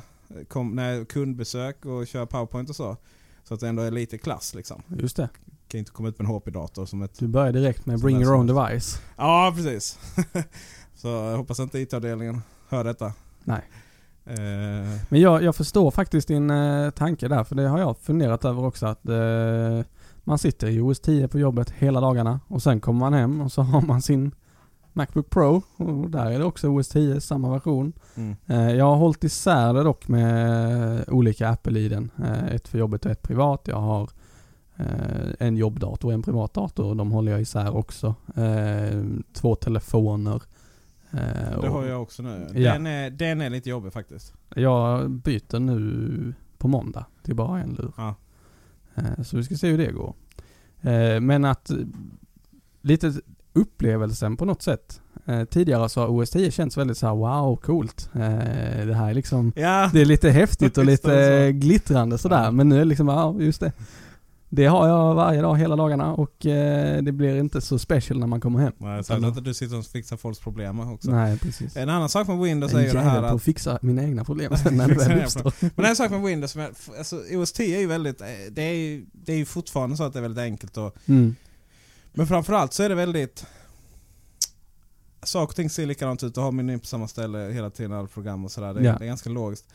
kom, när kundbesök och köra powerpoint och så. Så att det ändå är lite klass liksom. Just det. Kan inte komma ut med en HP-dator som ett... Du börjar direkt med bring your own device. Ja, precis. [LAUGHS] så jag hoppas inte IT-avdelningen hör detta. Nej. Eh. Men jag, jag förstår faktiskt din eh, tanke där, för det har jag funderat över också att eh, man sitter i OS 10 på jobbet hela dagarna och sen kommer man hem och så har man sin Macbook Pro och där är det också OS 10, samma version. Mm. Eh, jag har hållit isär det dock med olika Apple-iden. Eh, ett för jobbet och ett privat. Jag har eh, en jobbdator och en privatdator och de håller jag isär också. Två telefoner. Det har jag också nu. Ja. Den, är, den är lite jobbig faktiskt. Jag byter nu på måndag till bara en lur. Ja. Så vi ska se hur det går. Men att lite upplevelsen på något sätt. Eh, tidigare så har OS 10 känts väldigt så här, wow, coolt. Eh, det här är liksom, ja. det är lite häftigt och [LAUGHS] lite glittrande sådär. Ja. Men nu är det liksom, ja just det. Det har jag varje dag hela dagarna och eh, det blir inte så special när man kommer hem. Nej, så att du sitter och fixar folks problem också. Nej, precis. En annan sak med Windows är ju det här att... på att fixa mina egna problem sen [LAUGHS] när det väl uppstår. Men en sak med Windows, alltså OS 10 är ju väldigt, eh, det är ju, det är ju fortfarande så att det är väldigt enkelt och mm. Men framförallt så är det väldigt Saker och ting ser likadant ut och har menyn på samma ställe hela tiden, alla program och sådär. Det, ja. det, är ganska logiskt.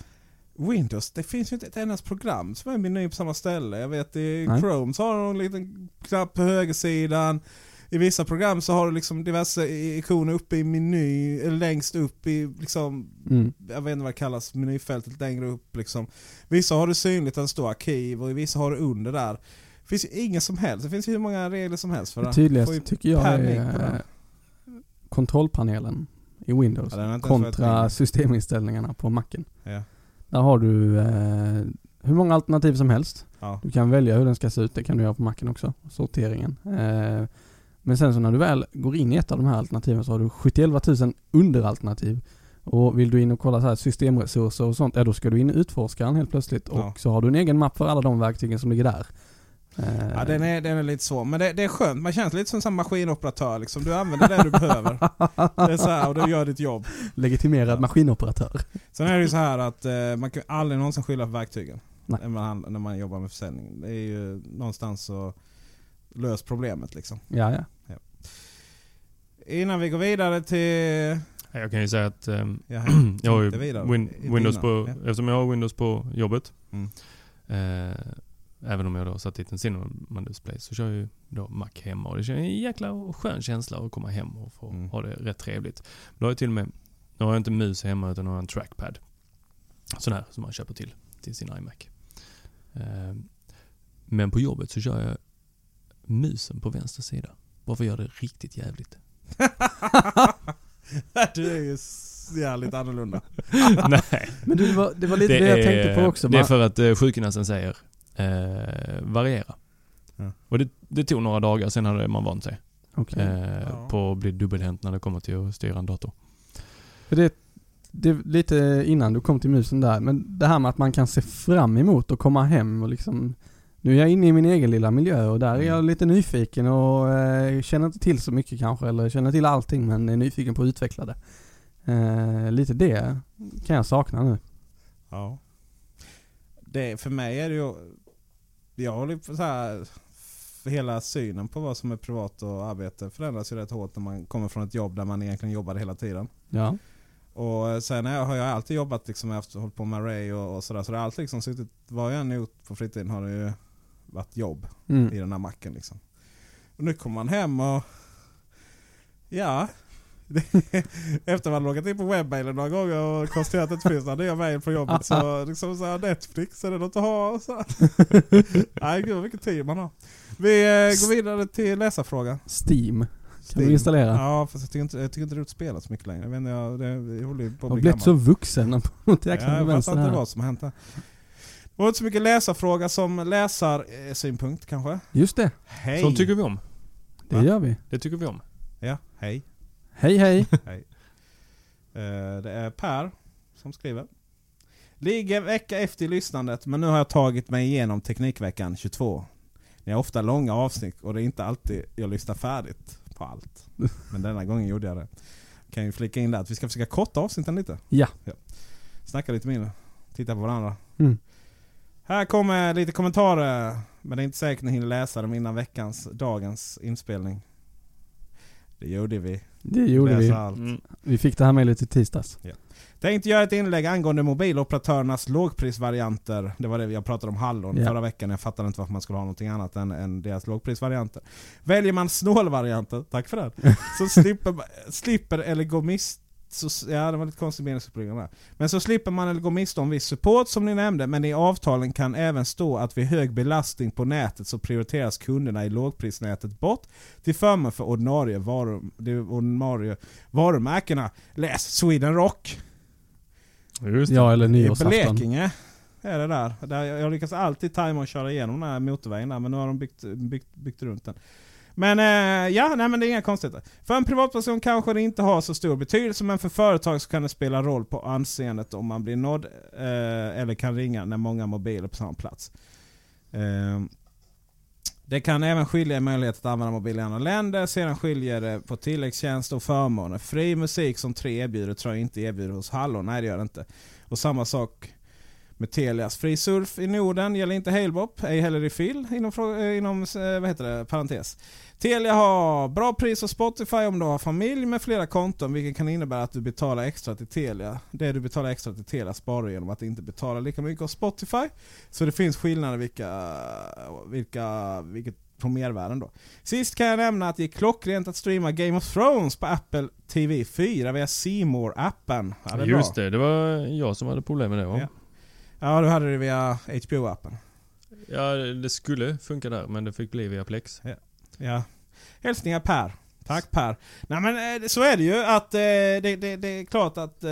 Windows, det finns ju inte ett enda program som är menyn på samma ställe. Jag vet i Nej. Chrome så har du en liten knapp på högersidan. I vissa program så har du liksom diverse ikoner uppe i meny, eller längst upp i liksom, mm. jag vet inte vad det kallas, menyfältet längre upp liksom. Vissa har du synligt en stor arkiv och i vissa har du under där. Det finns ju inga som helst. Det finns ju hur många regler som helst för det. Tydligast tycker jag är kontrollpanelen i Windows ja, kontra systeminställningarna på Macen. Ja. Där har du eh, hur många alternativ som helst. Ja. Du kan välja hur den ska se ut, det kan du göra på Macen också, sorteringen. Eh, men sen så när du väl går in i ett av de här alternativen så har du 71 000 underalternativ. Och vill du in och kolla så här systemresurser och sånt, ja då ska du in i utforskaren helt plötsligt och ja. så har du en egen mapp för alla de verktygen som ligger där. Ja, den är, den är lite svår. Men det, det är skönt. Man känns lite som en maskinoperatör. Liksom. Du använder det du behöver. Det är så här, och du gör ditt jobb. Legitimerad ja. maskinoperatör. Sen är det ju så här att eh, man kan aldrig någonsin skylla på verktygen. När man, när man jobbar med försäljning. Det är ju någonstans så lös problemet liksom. Ja, ja, ja. Innan vi går vidare till... Jag kan ju säga att eh, [CLEARS THROAT] jag har ju win Windows på, ja. eftersom jag har Windows på jobbet. Mm. Eh, Även om jag då satt dit en Cinnamon display så kör jag ju då Mac hemma och det är en jäkla skön känsla att komma hem och få mm. ha det rätt trevligt. Då har jag till och med, nu har jag inte mus hemma utan har en trackpad. Sån här som man köper till, till sin iMac. Ehm, men på jobbet så kör jag musen på vänster sida. Bara för att göra det riktigt jävligt. [LAUGHS] du är ju jävligt annorlunda. [LAUGHS] Nej. Men du, det, var, det var lite det, det jag är, tänkte på också. Det är för att eh, sjukgymnasten säger eh, variera. Ja. Och det, det tog några dagar, sen hade man vant sig. Okej. eh, Ja. på att bli dubbelhänt när det kommer till att styra en dator. För det, det är lite innan du kom till musen där, men det här med att man kan se fram emot att komma hem och liksom nu är jag inne i min egen lilla miljö och där är jag lite nyfiken och eh, känner inte till så mycket kanske eller känner till allting men är nyfiken på att utveckla det. Eh, lite det kan jag sakna nu. Ja. Det, för mig är det ju... Jag håller på så här... Hela synen på vad som är privat och arbete förändras ju rätt hårt när man kommer från ett jobb där man egentligen jobbade hela tiden. Ja. Och sen har jag, har jag alltid jobbat liksom efter hållit på med Ray och, och sådär. Så det har alltid liksom suttit, vad jag än gjort på fritiden har det ju varit jobb i Mm. den här macken liksom. Och nu kommer man hem och ja. [LAUGHS] Efter man loggat in på webbmailen några gånger och konstaterat att det finns några nya mejl på jobbet så [LAUGHS] liksom så här Netflix, är det något att ha? Så. [LAUGHS] Nej gud vilken tid man har. Vi eh, går vidare till läsarfrågan. Steam kan du installera. Ja fast jag tycker inte, jag tycker inte det är spelat så mycket längre. Jag inte, jag, det, jag håller ju på Jag att har bli blivit gammal. så vuxen på något Ja, jäkla jag vänster fattar inte här. vad som har hänt där. Det var inte så mycket läsarfråga som läsarsynpunkt kanske. Just det, Hej! Sånt tycker vi om. det Va? gör vi. Det tycker vi om. Ja, hej. Hej hej. [LAUGHS] hej. Eh, det är Per som skriver. Ligger vecka efter lyssnandet men nu har jag tagit mig igenom Teknikveckan 22. Ni har ofta långa avsnitt och det är inte alltid jag lyssnar färdigt på allt. Men denna gången gjorde jag det. Kan ju flika in där att vi ska försöka korta avsnitten lite. Ja. Snacka lite mindre. Titta på varandra. Mm. Här kommer lite kommentarer. Men det är inte säkert ni hinner läsa dem innan veckans, dagens inspelning. Det gjorde vi. Det gjorde vi. Mm. Vi fick det här mejlet i tisdags. Tänkte göra ett inlägg angående mobiloperatörernas lågprisvarianter. Det var det jag pratade om Hallon Ja. förra veckan. Jag fattade inte varför man skulle ha någonting annat än, än deras lågprisvarianter. Väljer man snålvarianter, tack för det, [LAUGHS] så slipper, slipper eller går miste så, ja, det var lite konstig meningsuppbyggnad där. Men så slipper man eller gå miste om viss support som ni nämnde, men i avtalen kan även stå att vid hög belastning på nätet så prioriteras kunderna i lågprisnätet bort till förmån för ordinarie, varum, de ordinarie varumärkena. Läs Sweden Rock! Just det. Ja, eller I nyårsafton. Blekinge är det där. där jag, jag lyckas alltid tajma och köra igenom den här motorvägen där, men nu har de byggt, byggt, byggt runt den. Men eh, ja, nej men det är inga konstigheter. För en privatperson kanske det inte har så stor betydelse, men för företag så kan det spela roll på anseendet om man blir nådd eh, eller kan ringa när många mobiler på samma plats. Eh, det kan även skilja i möjlighet att använda mobil i andra länder. Sedan skiljer det på tilläggstjänst och förmåner. Fri musik som tre erbjuder tror jag inte erbjuder hos Hallon. Nej det gör det inte. Och samma sak med Telias fri surf i Norden gäller inte Halebop, ej heller i Phil inom, eh, inom eh, vad heter det, parentes. Telia har bra pris på Spotify om du har familj med flera konton vilket kan innebära att du betalar extra till Telia. Det du betalar extra till Telia sparar du genom att inte betala lika mycket av Spotify. Så det finns skillnader vilka, vilka, vilket på mervärden då. Sist kan jag nämna att det är klockrent att streama Game of Thrones på Apple TV 4 via C appen ja, Just bra. det, det var jag som hade problem med det va? Ja. Ja, du hade det via HBO-appen. Ja, det skulle funka där, men det fick bli via Plex. Ja. Hälsningar Per. Tack Per. Nej men eh, så är det ju att eh, det, det, det är klart att eh,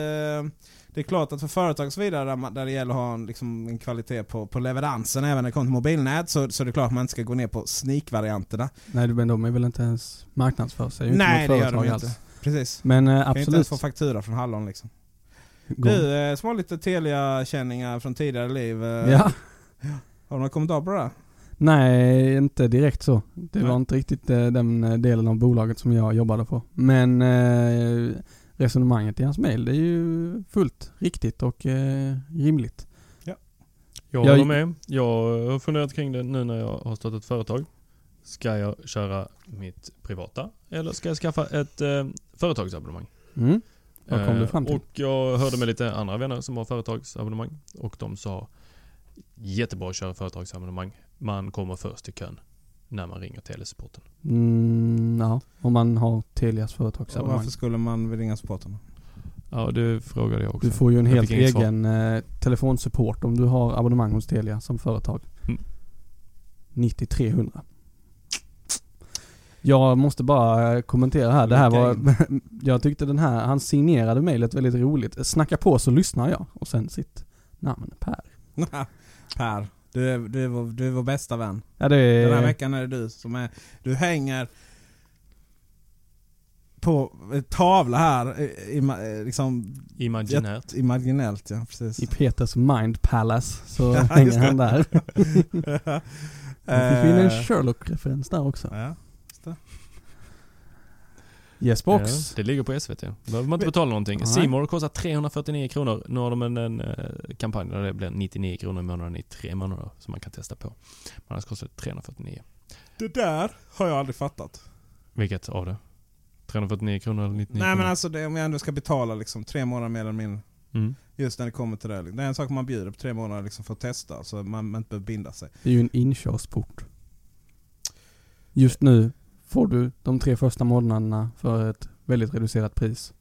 det är klart att för företag och så vidare där, man, där det gäller att ha en, liksom, en kvalitet på, på leveransen även när det kommer till mobilnät så, så det är klart att man inte ska gå ner på sneak-varianterna. Nej men de är väl inte ens marknadsför sig. Nej det gör de alls. inte. Precis. Men eh, Kan inte ens absolut. få faktura från Hallon liksom. Du, eh, små lite Telia-känningar från tidigare liv. Eh, Ja. Har du några kommentarer på det? där? Nej, inte direkt så. Det Nej. var inte riktigt eh, den eh, delen av bolaget som jag jobbade på. Men eh, resonemanget i hans mail, det är ju fullt riktigt och eh, rimligt. Jag Jag- håller med. Jag har funderat kring det nu när jag har startat ett företag. Ska jag köra mitt privata eller ska jag skaffa ett eh, företagsabonnemang? Mm. Vad kom du Eh, fram till? Och jag hörde med lite andra vänner som har företagsabonnemang och de sa jättebra att köra företagsabonnemang. Man kommer först i kön när man ringer telesupporten. Mm, ja, om man har Telias Och företagsabonnemang. varför skulle man ringa supporten? Ja, det frågade jag också. Du får ju en Jag helt egen eh, telefonsupport om du har abonnemang hos Telia som företag. Mm. 90 300. Jag måste bara eh, kommentera här. Det här var, [LAUGHS] jag tyckte den här, han signerade mejlet väldigt roligt. Snacka på så lyssnar jag. Och sen sitt namn Per. [LAUGHS] per, du är, du, är vår, du är vår bästa vän. Ja det är... Den här veckan är det du som är... Du hänger... på tavla här. ima- liksom, Imaginärt. Jätte- Imaginellt ja, precis. I Peters Mind Palace så [LAUGHS] Ja, hänger han där. Det in en Eh, Sherlock-referens där också. Ja. Yes box. Ja, det ligger på SVT. behöver man inte betala någonting. Simor kostar 349 kronor. Nu har de en, en eh, kampanj där det blir 99 kronor i månaden i tre månader som man kan testa på. Men annars kostar det 349. Det där har jag aldrig fattat. Vilket av det? 349 kronor eller 99 Nej men kronor? alltså det, om jag ändå ska betala liksom tre månader mer eller mindre. Mm. Just när det kommer till det. Det är en sak man bjuder på tre månader liksom för att testa. Så man, man inte behöver binda sig. Det är ju en inkörsport. Just nu får du de tre första månaderna för ett väldigt reducerat pris.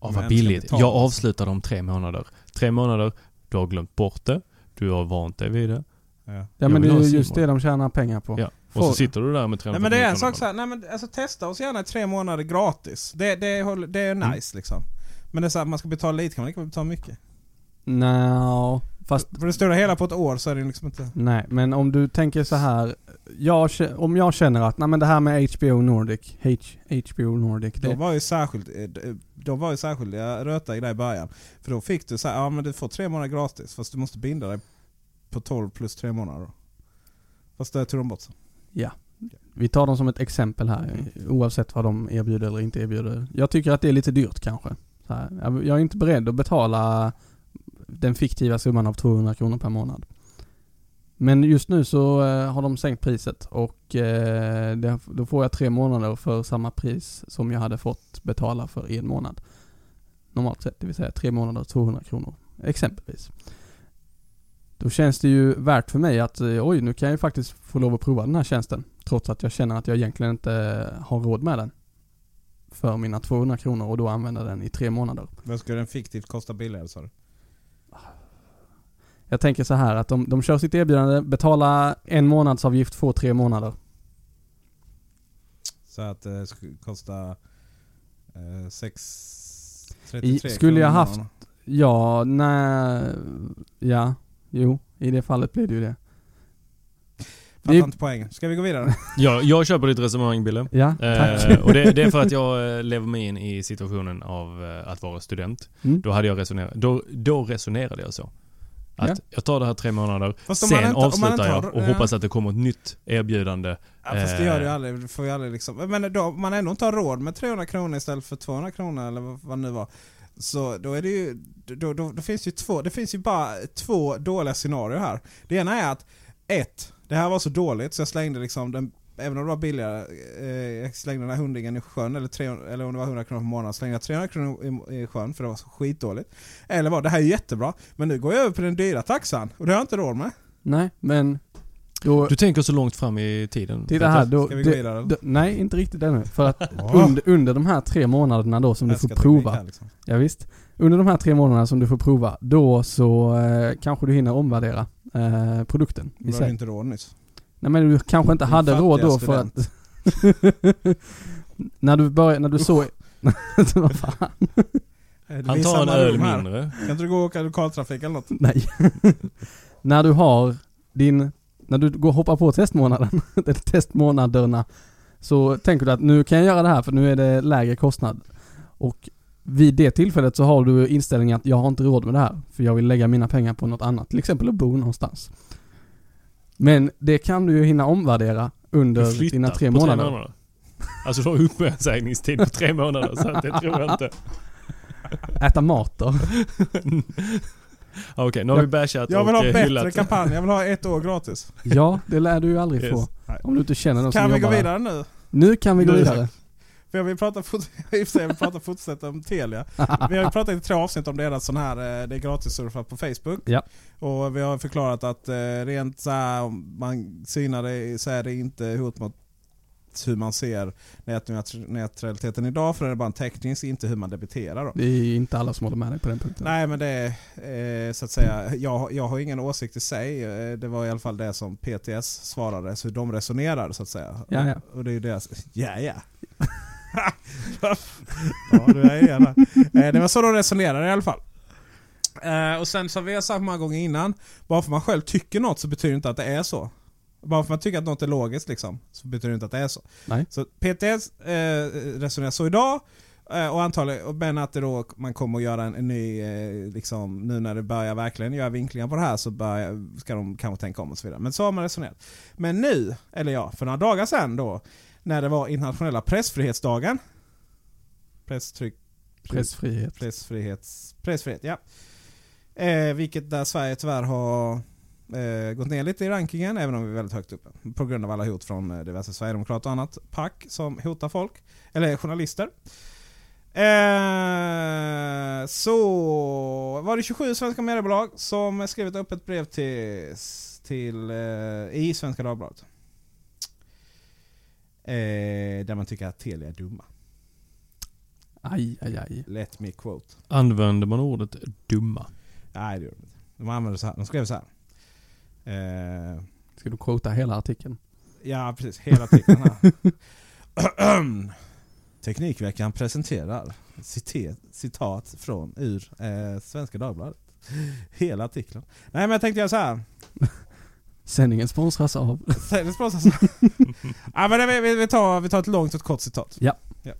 Ja, vad billigt. Jag avslutar om tre månader. Tre månader, du har glömt bort det. Du har vant dig vid det. Ja. Ja men det är just det de tjänar pengar på. Ja. Och Får- så sitter du där med Nej 349 men det är en sak så här, nej men alltså testa oss gärna i tre månader gratis. Det, det, det är Mm. nice liksom. Men det är så här, man ska betala lite kan man lika betala mycket. Nå, fast För det stora hela på ett år så är det liksom inte... nej, men om du tänker så här. Jag, om jag känner att, nej men det här med HBO Nordic, H, HBO Nordic, De det, var ju särskilt, eh, de var ju särskilda röta i det i början. För då fick du så här, ja men du får tre månader gratis fast du måste binda dig på 12 plus tre månader då. Fast det tog de bort. ja. Vi tar dem som ett exempel här, Mm. oavsett vad de erbjuder eller inte erbjuder. Jag tycker att det är lite dyrt kanske. Jag är inte beredd att betala den fiktiva summan av 200 kronor per månad. Men just nu så eh, har de sänkt priset och eh, då får jag tre månader för samma pris som jag hade fått betala för en månad. Normalt sett, det vill säga tre månader 200 kronor. Exempelvis. Då känns det ju värt för mig att eh, oj, nu kan jag ju faktiskt få lov att prova den här tjänsten. Trots att jag känner att jag egentligen inte har råd med den. För mina 200 kronor och då använda den i tre månader. Men skulle den fiktivt kosta billigare sa du? Jag tänker så här att de, de kör sitt erbjudande, betala en månadsavgift, få tre månader. Så att det skulle kosta eh, 6... I, 33 skulle jag haft, ja, nej, ja, jo, i det fallet blir det ju det. Fattar Det- inte poängen. Ska vi gå vidare? [LAUGHS] Jag, jag köper ditt resonemang Bille. Ja, tack. Eh, och det, det är för att [LAUGHS] jag eh, lever mig in i situationen av eh, att vara student. Mm. Då hade jag resonerat, då, då resonerade jag så. Att Ja. jag tar det här tre månader, sen inte- avslutar inte jag och ja. hoppas att det kommer ett nytt erbjudande. Ja, fast det gör det ju Eh, aldrig. Du får ju aldrig liksom. Men då, man ändå inte har råd med 300 kronor istället för 200 kronor eller vad, vad det nu var. Så då är det ju, då, då, då finns ju två, det finns ju bara två dåliga scenarier här. Det ena är att, ett, det här var så dåligt så jag slängde liksom den, även om det var billigare, eh, jag slängde den här hundringen i sjön, eller, 300, eller om det var 100 kronor per månad, slängde jag 300 kronor i, i sjön för det var så skitdåligt. Eller var det här är jättebra, men nu går jag över på den dyra taxan och det har jag inte råd med. Nej, men då, Du tänker så långt fram i tiden. titta här, då, Ska vi gå det- vidare? då, nej inte riktigt ännu. För att [LAUGHS] under, under de här tre månaderna då som du får prova, här, liksom. Ja, visst. Under de här tre månaderna som du får prova, då så eh, kanske du hinner omvärdera eh, produkten i Du har inte råd nyss. Nej men du kanske inte hade råd då för att... [LAUGHS] när du började, när du såg... [LAUGHS] Vad fan? Han tar en öl mindre. Kan inte du gå och åka lokaltrafik eller något? Nej. [LAUGHS] när du har din... När du går hoppar på testmånaden, eller testmånaderna, så tänker du att nu kan jag göra det här för nu är det lägre kostnad. Och vid det tillfället så har du inställningen att jag har inte råd med det här, för jag vill lägga mina pengar på något annat, till exempel att bo någonstans. Men det kan du ju hinna omvärdera under dina tre på månader. Alltså du har uppsägningstid på tre månader så att det tror jag inte. Äta mat då. [LAUGHS] Okej, nu har vi bashat Jag vill ha och eh, bättre hyllat. kampanj, jag vill ha ett år gratis. Ja, det lär du ju aldrig Yes. få. Om du inte känner någon Kan som vi gå jobbar där. vidare nu? Nu kan vi gå vidare. För jag vill prata, [LAUGHS] jag vill om Telia. Vi har ju pratat i tre avsnitt om deras sån här, eh, det är gratis surfa på Facebook. Ja. Och vi har förklarat att eh, rent så här, om man synar det så är det inte hot mot hur man ser nätneutra- neutraliteten idag för det är bara en teknisk, inte hur man debiterar då. Det är inte alla som håller med dig på den punkten. Nej men det är eh, så att säga, jag, jag har ingen åsikt i sig. Det var i alla fall det som PTS svarade, så hur de resonerar så att säga. Ja, ja. Och det är ju deras, ja ja. Ja du är här. Eh, Det var så de resonerar i alla fall. Eh, Och sen som vi har sagt många gånger innan, bara för man själv tycker något så betyder det inte att det är så. Bara för man tycker att något är logiskt liksom, så betyder det inte att det är så. Nej. Så PTS eh, resonerar så idag, eh, och antagligen, men att det då, man kommer att göra en, en ny, eh, liksom, nu när det börjar verkligen göra vinklingar på det här så börjar, ska de kanske tänka om och så vidare. Men så har man resonerat. Men nu, eller ja, för några dagar sedan då, när det var internationella pressfrihetsdagen. Presstryck... Pressfrihet. Pressfrihets, pressfrihet, ja. Eh, vilket där Sverige tyvärr har eh, gått ner lite i rankingen, även om vi är väldigt högt uppe. På grund av alla hot från eh, diverse Sverigedemokrater och annat pack som hotar folk, eller journalister. Eh, så var det 27 svenska mediebolag som skrev ett öppet brev till, till eh, i Svenska Dagbladet. Eh, där man tycker att Telia är dumma. Aj, aj, aj. Let me quote. Använder man ordet dumma? Nej det gör de inte. De använder så här. De skrev så här. Eh, Ska du quota hela artikeln? ja precis, hela artikeln här. [CLEARS THROAT] Teknikveckan presenterar citat, citat från ur eh, Svenska Dagbladet. Hela artikeln. Nej men jag tänkte göra så här. Sändningen sponsras av... Det sponsras. [LAUGHS] ja, men vi, vi, tar, vi tar ett långt och ett kort citat. Ja. ja.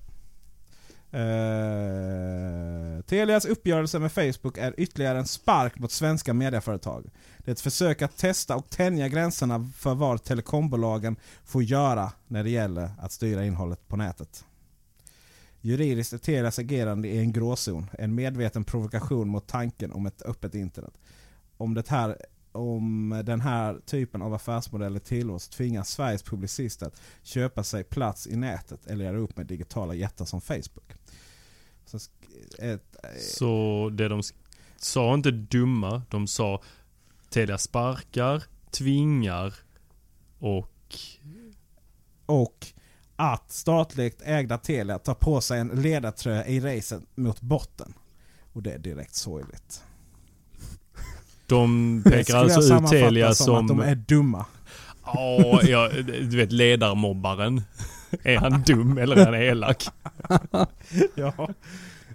Eh, Telias uppgörelse med Facebook är ytterligare en spark mot svenska medieföretag. Det är ett försök att testa och tänja gränserna för vad telekombolagen får göra när det gäller att styra innehållet på nätet. Juridiskt är Telias agerande i en gråzon, en medveten provokation mot tanken om ett öppet internet. Om, det här, om den här typen av affärsmodeller tillåts tvingas Sveriges publicister att köpa sig plats i nätet eller göra upp med digitala jättar som Facebook. Så, ett, Så det de sa inte dumma, de sa Telia sparkar, tvingar och och att statligt ägda Telia tar på sig en ledartröja i racet mot botten. Och det är direkt sorgligt. De pekar alltså ut Telia som, som... att de är dumma. Ja, ja, du vet ledarmobbaren. Är han dum eller är han elak? [LAUGHS] ja.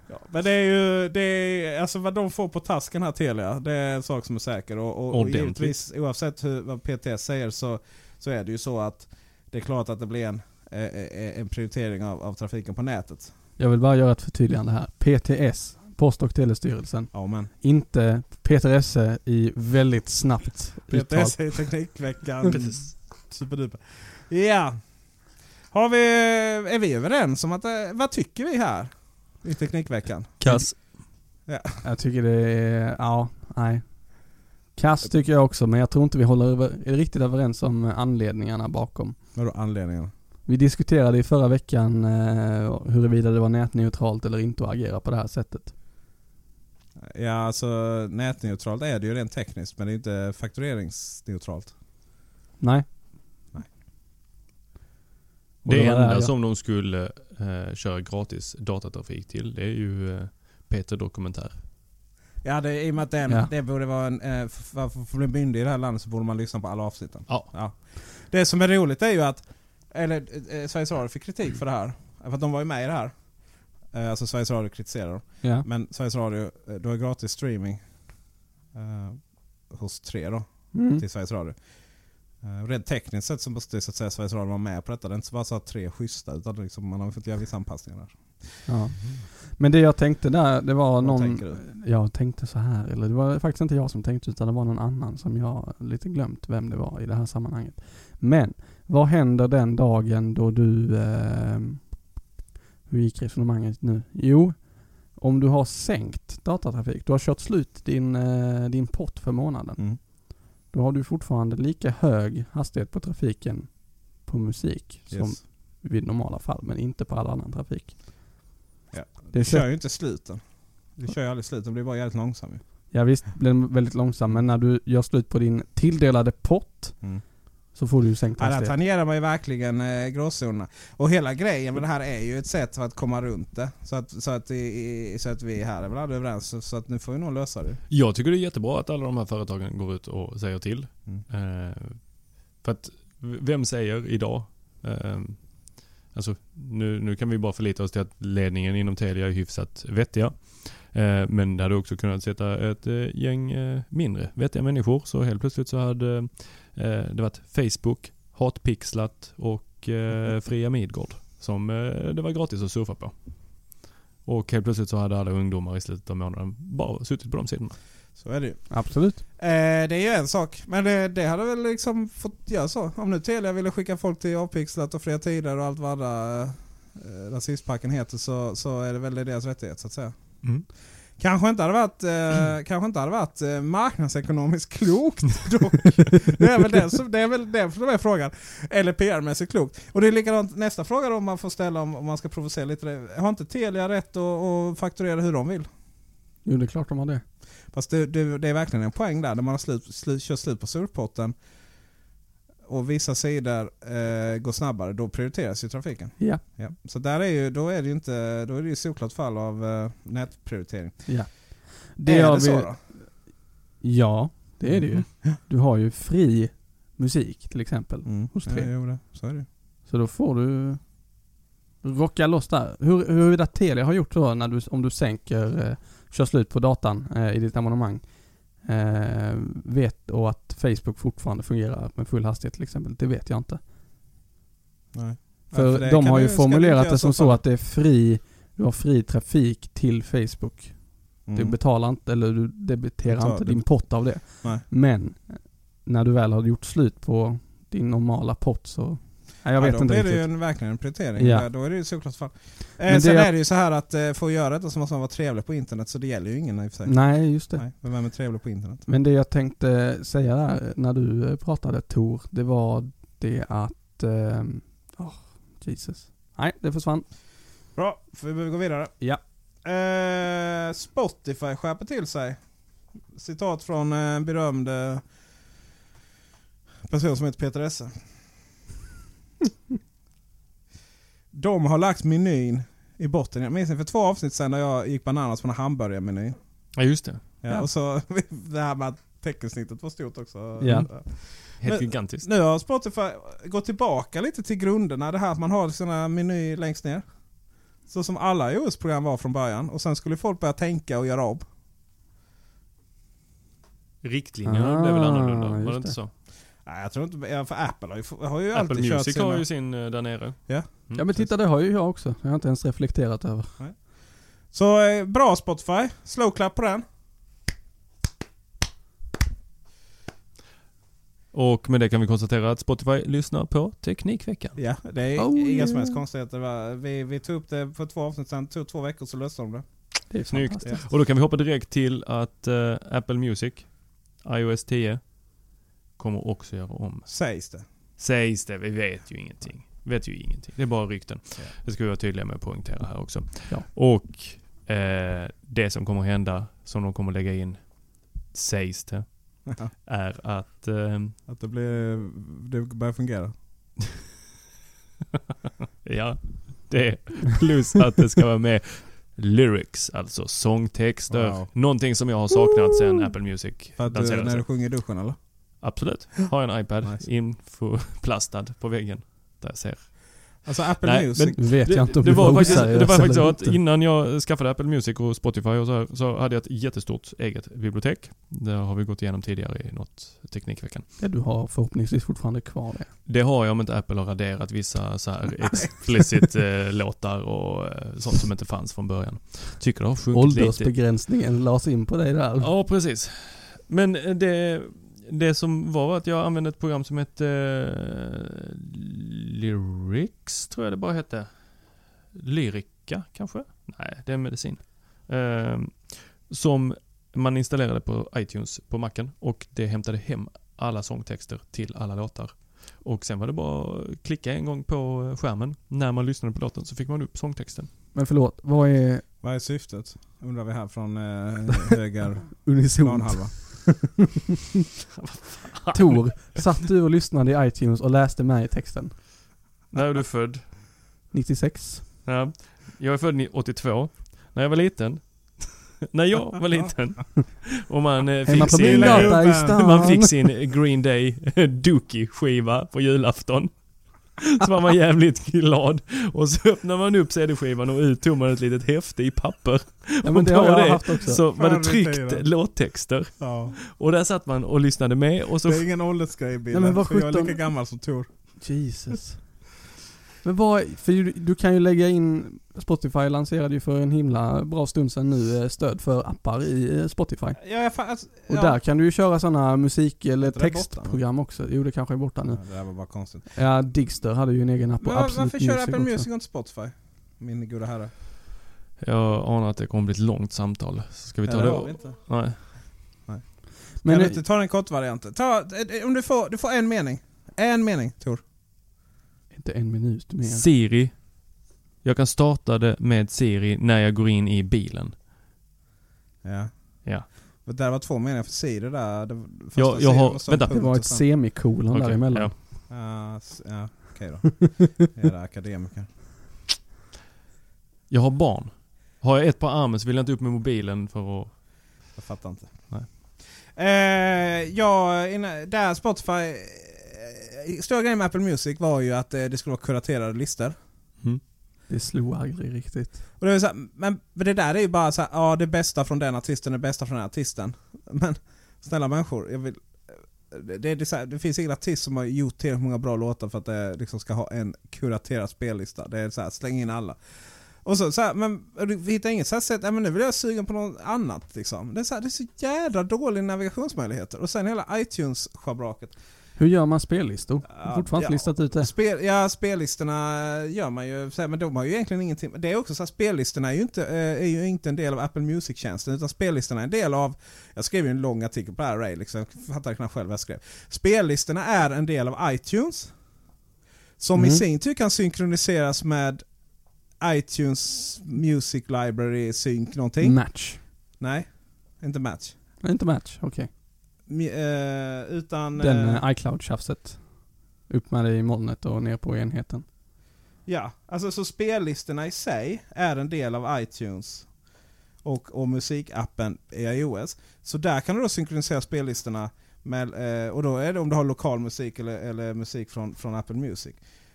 ja. Men det är ju, det är, alltså vad de får på tasken här Telia, det är en sak som är säker. Och, och, och givetvis oavsett hur, vad PTS säger så, så är det ju så att det är klart att det blir en, eh, eh, en prioritering av, av trafiken på nätet. Jag vill bara göra ett förtydligande här. PTS, Post och telestyrelsen. Ja men. Inte Peter Esse i väldigt snabbt uttal. PTS är Teknikveckan. Superduper. Ja. Har vi, är vi överens om att, eh, vad tycker vi här? I Teknikveckan? Kass. Ja. Jag tycker det är, ja, nej. Kass tycker jag också, men jag tror inte vi håller över, är riktigt överens om anledningarna bakom. Vadå anledningen? Vi diskuterade i förra veckan eh, huruvida det var nätneutralt eller inte att agera på det här sättet. Ja alltså nätneutralt är det ju rent tekniskt men det är inte faktureringsneutralt. Nej. Nej. Det det enda där jag- som de skulle eh, köra gratis datatrafik till, det är ju eh, Peter Dokumentär. Ja det, i och med att den, Ja. det borde vara en, eh, för för att bli myndig i det här landet så borde man lyssna på alla avsnitten. Ja. Det som är roligt är ju att, eller eh, Sveriges Radio fick kritik för det här. För att de var ju med i det här. Eh, alltså Sveriges Radio kritiserar dem. Ja. Men Sveriges Radio, eh, du har gratis streaming eh, hos tre då, Mm. till Sveriges Radio. Uh, rent tekniskt sett så måste så att säga, Sveriges Radio vara med på detta. Det är inte bara så att tre är schyssta utan liksom, man har fått göra vissa anpassningar där. Ja. Men det jag tänkte där, det var Vad någon... Jag tänkte så här, eller det var faktiskt inte jag som tänkte utan det var någon annan som jag lite glömt vem det var i det här sammanhanget. Men, vad händer den dagen då du... Eh, hur gick resonemanget nu? Jo, om du har sänkt datatrafik, du har kört slut din, eh, din pott för månaden. Mm. Då har du fortfarande lika hög hastighet på trafiken på musik som Yes. vid normala fall, men inte på all annan trafik. Ja. Det Du kör ju inte sluten. Du kör ju aldrig slut, den blir bara jävligt långsam ju. Ja visst blir den väldigt långsam, men när du gör slut på din tilldelade pott Mm. Så får du ju sänkt Ja, där hastighet. tangerar man ju verkligen eh, gråzonerna. Och hela grejen med det här är ju ett sätt för att komma runt det. Så att, så att, i, i, så att vi här är väl alla överens. Så, så att nu får vi nog lösa det. Jag tycker det är jättebra att alla de här företagen går ut och säger till. Mm. Eh, för att, vem säger idag? Eh, Alltså nu, nu kan vi bara förlita oss till att ledningen inom Telia är hyfsat vettiga. Eh, men det hade också kunnat sätta ett eh, gäng eh, mindre vettiga människor. Så helt plötsligt så hade det varit Facebook, Hatpixlat och eh, Fria Midgård som eh, det var gratis att surfa på. Och helt plötsligt så hade alla ungdomar i slutet av månaden bara suttit på de sidorna. Så är det ju. Absolut. Eh, det är ju en sak. Men det, det hade väl liksom fått göra så. Om nu Telia ville skicka folk till Avpixlat och Fria Tider och allt vad andra eh, rasistpacken heter så, så är det väl deras rättighet så att säga. Mm. Kanske inte hade varit, eh, [CLEARS THROAT] kanske inte hade varit eh, marknadsekonomiskt klokt [LAUGHS] dock. det är väl det som, det är väl det som är frågan. Eller PR-mässigt klokt. Och det är likadant nästa fråga då om man får ställa om, om man ska provocera lite. Har inte Telia rätt att, att fakturera hur de vill? Jo, det är klart de har det. Fast det, det, det är verkligen en poäng där när man har slut, slut, kört slut på surfpotten och vissa sidor eh, går snabbare, då prioriteras ju trafiken. Ja. Ja. Så där är ju, då är det ju inte, då är det ju såklart fall av eh, nätprioritering. Ja. Det är det så vi- då? Ja, det är det ju. Mm. Du har ju fri musik till exempel Mm. hos Ja, Tre. jo, det. Så är det. Så då får du rocka loss där. Hur, huruvida Telia har gjort då när du, om du sänker, eh, kör slut på datan eh, i ditt abonnemang. Eh, vet och att Facebook fortfarande fungerar med full hastighet till exempel. Det vet jag inte. Nej. Ja, För, det de har ju du- du formulerat det som så att det är fri, du har fri trafik till Facebook. Du Mm. betalar inte, eller du debiterar Betal- inte du- din pott av det. Nej. Men när du väl har gjort slut på din normala pott så... Nej, jag vet ja, då inte blir riktigt. det ju en, verkligen en prioritering. Ja. Då är det ju såklart fall. Eh, sen jag- är det ju så här att eh, för att göra detta så måste man vara trevlig på internet så det gäller ju ingen i och för sig. Nej, just det. Nej, vem är trevlig på internet? Men det jag tänkte säga där när du eh, pratade Tor, det var det att... ehm, Åh, Jesus. Nej, det försvann. Bra, för vi behöver gå vidare. Ja. Eh, Spotify skärper till sig. Citat från eh, en berömd eh, person som heter Peter Esse. De har lagt menyn i botten. Jag minns för två avsnitt sedan när jag gick bananas på en hamburgarmeny. Ja just det. Ja, Ja. Och så [LAUGHS] det här med att teckensnittet var stort också. Ja. Helt gigantiskt. Nu har Spotify gått tillbaka lite till grunderna. Det här att man har sina meny längst ner. Så som alla iOS-program var från början. Och sen skulle folk börja tänka och göra om. Riktlinjerna Ah, blev väl annorlunda? Var det inte det. så? Nej, jag tror inte... För Apple har ju, har ju Apple alltid kört Music sina... har ju sin eh, där nere. Ja. Mm, Ja men titta det har ju jag också. Jag har inte ens reflekterat över. Så eh, bra Spotify. Slow clap på den. Och med det kan vi konstatera att Spotify lyssnar på Teknikveckan. Ja, det är Oh, inga yeah. som helst konstigheter. Vi, vi tog upp det för två avsnitt sedan. tog två veckor så löste de det. Det är Snyggt. Och då kan vi hoppa direkt till att eh, Apple Music, iOS 10, kommer också göra om. Sägs det. Sägs det, vi vet ju ingenting. Vet ju ingenting. Det är bara rykten. Ja. Det ska vi vara tydliga med att poängtera här också. Ja. Och eh, det som kommer hända, som de kommer lägga in, sägs det, är att eh, Att det blir... Det börjar fungera. [LAUGHS] ja, det plus att det ska vara med lyrics, alltså sångtexter. Wow. Någonting som jag har saknat sedan Apple Music För att, eh, lanserades. när du sjunger i duschen eller? Absolut. Har en iPad Nice. infoplastad på väggen. Där jag ser. Alltså Apple Nej, Music. Nu vet jag inte om det du var var faktiskt, det var faktiskt så att innan jag skaffade Apple Music och Spotify och så, här, så hade jag ett jättestort eget bibliotek. Det har vi gått igenom tidigare i något Teknikveckan. Ja, du har förhoppningsvis fortfarande kvar det. Det har jag om inte Apple har raderat vissa så här explicit [LAUGHS] eh, låtar och eh, sånt som inte fanns från början. Tycker det har sjunkit lite. Åldersbegränsningen lades in på dig där. Ja, precis. Men eh, det, det som var var att jag använde ett program som hette eh, Lyrics, tror jag det bara hette. Lyrica kanske? Nej, det är medicin. Eh, som man installerade på iTunes på macken och det hämtade hem alla sångtexter till alla låtar. Och sen var det bara att klicka en gång på skärmen. När man lyssnade på låten så fick man upp sångtexten. Men förlåt, vad är Vad är syftet? Undrar vi här från eh, höger [LAUGHS] unisont? planhalva. [LAUGHS] Tor, satt du och lyssnade i iTunes och läste med i texten? När är du född? 96? Ja, jag är född 82. När jag var liten. [LAUGHS] när jag var liten. Och man eh, fick sin, eh, man fick sin Green Day [LAUGHS] Dookie skiva på julafton. Så var man jävligt glad. Och så öppnar man upp CD-skivan och ut tog man ett litet häfte i papper. Ja, men det har jag haft också. Så var det det tryckt låttexter. Ja. Och där satt man och lyssnade med och så... Det är ingen åldersgrej bilen, Nej, men vad för jag är lika gammal som Tor. Jesus. Men vad, för du, du kan ju lägga in, Spotify lanserade ju för en himla bra stund sedan nu eh, stöd för appar i eh, Spotify. Ja, jag, fa- alltså, Och ja. där kan du ju köra sådana musik eller textprogram också. Jo det kanske är borta nu. Ja, det där var bara konstigt. Ja, Digster hade ju en egen app Men Absolut varför kör Apple också. Music och inte Spotify? Min goda herre. Jag anar att det kommer bli ett långt samtal. Så ska vi ta Ja, det? har vi inte. Nej. Men kan du inte ta den kortvarianten? Ta, eh, om du får, du får en mening. En mening, Tor. Inte en minut mer. Siri. Jag kan starta det med Siri när jag går in i bilen. Ja. Ja. Det där var två meningar för Siri där. Det, första Jag- jag har- var vänta. Det var ett semikolon Okej, däremellan. ja. Ja, s- ja okej då. [LAUGHS] Era akademiker. Jag har barn. Har jag ett på armen så vill jag inte upp med mobilen för att... Jag fattar inte. Nej. Eh, ja, där Spotify... Eh, stora grejen med Apple Music var ju att eh, det skulle vara kuraterade listor. Mm. Det slog aldrig riktigt. Och det så här, men det där är ju bara så här, ja det bästa från den artisten, det bästa från den artisten. Men snälla människor, jag vill... Det, det, är så här, det finns ingen artist som har gjort tillräckligt många bra låtar för att det liksom ska ha en kuraterad spellista. Det är så här, släng in alla. Och så, så här, men du hittar inget så här sätt, men nu vill jag sugen på något annat liksom. Det är så, här, det är så jädra dåliga navigationsmöjligheter. Och sen hela iTunes-schabraket. Hur gör man spellistor? Ja, Fortfarande ja. listat ut det. Spel, ja, spellistorna gör man ju, men de har ju egentligen ingenting. Det är också så att spellistorna är ju, inte, eh, är ju inte en del av Apple Music-tjänsten, utan spellistorna är en del av, jag skrev ju en lång artikel på det här Ray, liksom, fattar knappt själv vad jag skrev. Spellistorna är en del av iTunes, som i Mm. sin tur kan synkroniseras med iTunes Music Library Sync någonting. Match. Nej, inte Match. Inte match, okej. Mi- eh, utan... Den eh, eh, iCloud-tjafset. Upp med det i molnet och ner på enheten. Ja, alltså så spellistorna i sig är en del av iTunes och, och musikappen i iOS. Så där kan du då synkronisera spellistorna med, eh, och då är det om du har lokal musik eller, eller musik från, från Apple Music.